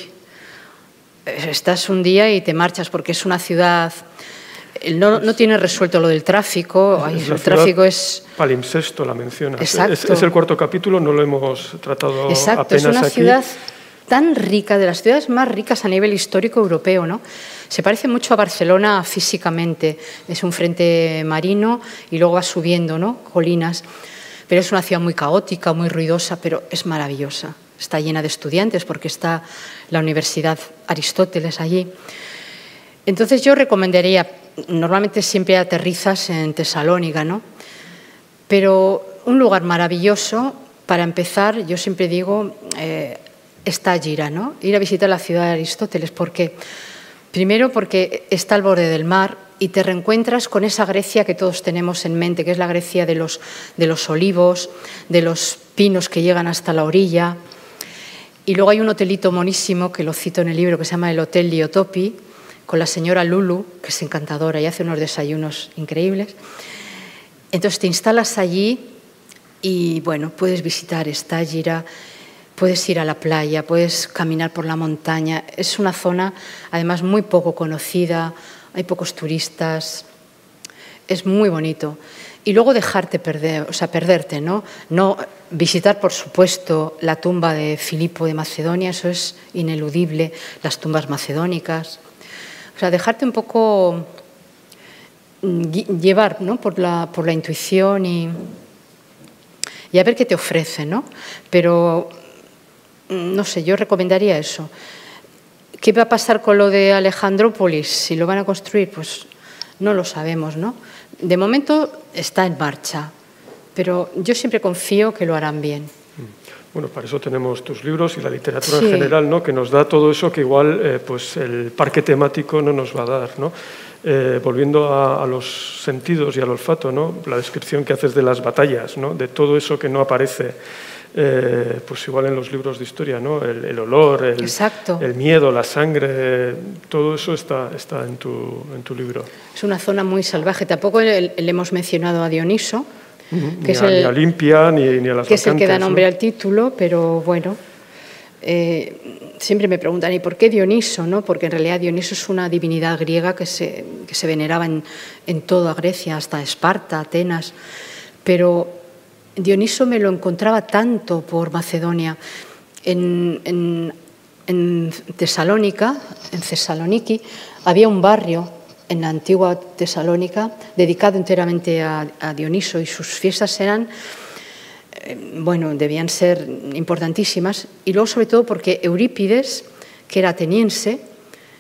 estás un día y te marchas porque es una ciudad... No, no tiene resuelto lo del tráfico. El tráfico es. Palimpsesto la menciona. Exacto. Es, es, el cuarto capítulo, no lo hemos tratado Exacto, apenas es una aquí. ciudad tan rica, de las ciudades más ricas a nivel histórico europeo, ¿no? Se parece mucho a Barcelona físicamente. Es un frente marino y luego va subiendo, ¿no? Colinas. Pero es una ciudad muy caótica, muy ruidosa, pero es maravillosa. Está llena de estudiantes porque está la Universidad Aristóteles allí. Entonces yo recomendaría, normalmente siempre aterrizas en Tesalónica, ¿no? Pero un lugar maravilloso para empezar, yo siempre digo, eh, está Gira, ¿no? Ir a visitar la ciudad de Aristóteles, porque primero porque está al borde del mar y te reencuentras con esa Grecia que todos tenemos en mente, que es la Grecia de los, de los olivos, de los pinos que llegan hasta la orilla. Y luego hay un hotelito monísimo, que lo cito en el libro, que se llama el Hotel Liotopi, con la señora Lulu, que es encantadora y hace unos desayunos increíbles. Entonces te instalas allí y, bueno, puedes visitar esta Gira, puedes ir a la playa, puedes caminar por la montaña. Es una zona, además, muy poco conocida, hay pocos turistas, es muy bonito. Y luego dejarte perder, o sea, perderte, ¿no? No visitar, por supuesto, la tumba de Filipo de Macedonia, eso es ineludible, las tumbas macedónicas. O sea, dejarte un poco llevar ¿no? por, la, por la intuición y, y a ver qué te ofrece, ¿no? Pero, no sé, yo recomendaría eso. ¿Qué va a pasar con lo de Alejandrópolis? Si lo van a construir, pues no lo sabemos, ¿no? De momento está en marcha, pero yo siempre confío que lo harán bien. Bueno, para eso tenemos tus libros y la literatura sí. en general, ¿no? que nos da todo eso que igual eh, pues el parque temático no nos va a dar. ¿no? Eh, volviendo a, a, los sentidos y al olfato, ¿no? la descripción que haces de las batallas, ¿no? de todo eso que no aparece, eh, pues igual en los libros de historia, ¿no? el, el olor, el, el, miedo, la sangre, todo eso está, está en, tu, en tu libro. Es una zona muy salvaje. Tampoco le, le hemos mencionado a Dioniso, que ni, es a, el, ni a Limpia ni, ni, a las que es el que da nombre ¿no? al título, pero bueno, eh, siempre me preguntan, ¿y por qué Dioniso? No? Porque en realidad Dioniso es una divinidad griega que se, que se veneraba en, en toda Grecia, hasta Esparta, Atenas, pero Dioniso me lo encontraba tanto por Macedonia. En, en, Tesalónica, en Tesaloniki, había un barrio en la antigua Tesalónica, dedicado enteramente a, a Dioniso y sus fiestas eran, eh, bueno, debían ser importantísimas. Y luego, sobre todo, porque Eurípides, que era ateniense,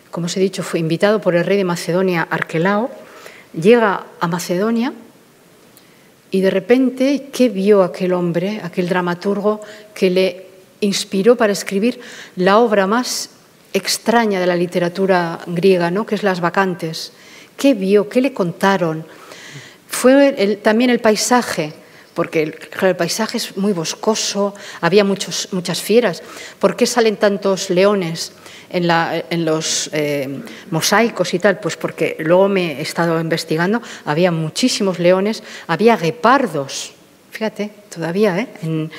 como os he dicho, fue invitado por el rey de Macedonia, Arquelao, llega a Macedonia y de repente, ¿qué vio aquel hombre, aquel dramaturgo, que le inspiró para escribir la obra más extraña de la literatura griega, ¿no? que es Las Vacantes. ¿Qué vio? ¿Qué le contaron? Fue también el paisaje, porque el, el, paisaje es muy boscoso, había muchos, muchas fieras. ¿Por qué salen tantos leones en, la, en los eh, mosaicos y tal? Pues porque luego me he estado investigando, había muchísimos leones, había guepardos, fíjate, todavía, ¿eh? En,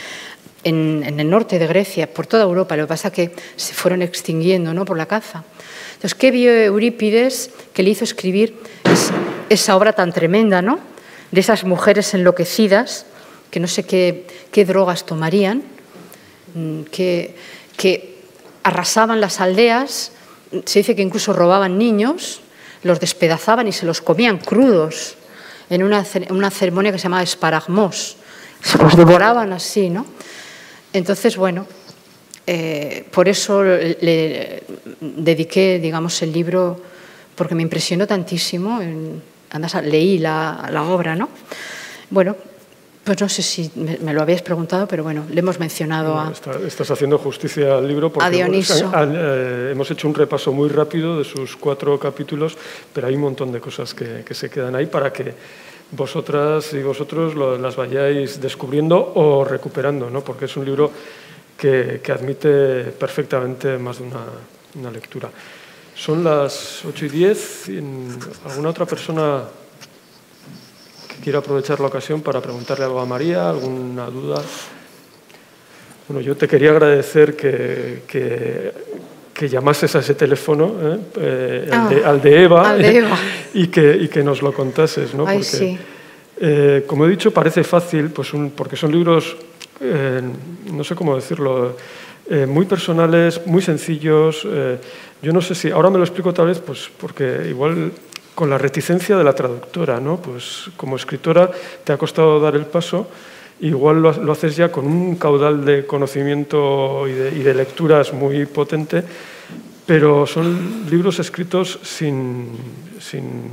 el norte de Grecia, por toda Europa. Lo que pasa es que se fueron extinguiendo ¿no? por la caza. Entonces, ¿qué vio Eurípides que le hizo escribir es, esa obra tan tremenda, ¿no? De esas mujeres enloquecidas, que no sé qué, qué drogas tomarían, mm, que, que arrasaban las aldeas, se dice que incluso robaban niños, los despedazaban y se los comían crudos en una, una ceremonia que se llamaba esparagmos. Se los devoraban así, ¿no? Entonces, bueno, eh, por eso le, dediqué, digamos, el libro, porque me impresionó tantísimo. En, leí la, la, obra, ¿no? Bueno, Pues no sé si me, me, lo habéis preguntado, pero bueno, le hemos mencionado a... Está, estás haciendo justicia al libro porque a Dioniso. Hemos, eh, hemos hecho un repaso muy rápido de sus cuatro capítulos, pero hay un montón de cosas que, que se quedan ahí para que vosotras y vosotros lo, las vayáis descubriendo o recuperando, ¿no? porque es un libro que, que admite perfectamente más de una, una lectura. Son las 8 y 10. ¿Alguna otra persona que quiera aprovechar la ocasión para preguntarle algo a María? ¿Alguna duda? Bueno, yo te quería agradecer que, que, que llamases a ese teléfono, ¿eh? Eh, Ah, al, de, al de Eva, al de Eva. y, que, y que nos lo contases. ¿no? Ay, Porque, sí. eh, como he dicho, parece fácil, pues un- porque son libros, eh, no sé cómo decirlo, eh, muy personales, muy sencillos. eh, yo no sé si, ahora me lo explico tal vez, pues porque igual con la reticencia de la traductora, ¿no? Pues como escritora te ha costado dar el paso, igual lo, lo haces ya con un caudal de conocimiento y de, y de lecturas muy potente, pero son libros escritos sin, sin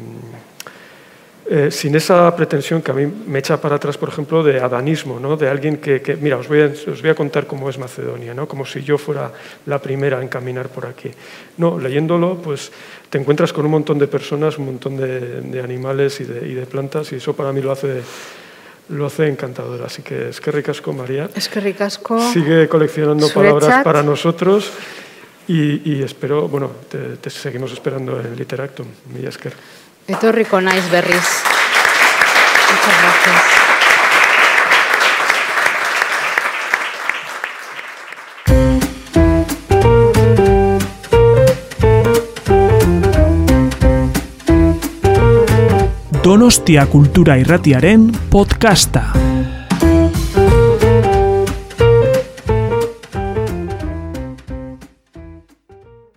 eh, sin esa pretensión que a mí me echa para atrás, por ejemplo, de adanismo, ¿no? de alguien que, que- mira, os voy, a, os voy a contar cómo es Macedonia, ¿no? como si yo fuera la primera en caminar por aquí. No, leyéndolo, pues te encuentras con un montón de personas, un montón de, de animales y de, y de plantas, y eso para mí lo hace, lo hace encantador. Así que es que ricasco, María. Es que ricasco. Sigue coleccionando palabras para nosotros y, y espero, bueno, te, te seguimos esperando en Literactum. Mila esker. Etorriko naiz berriz. Muchas gracias. Donostia Kultura Irratiaren podcasta.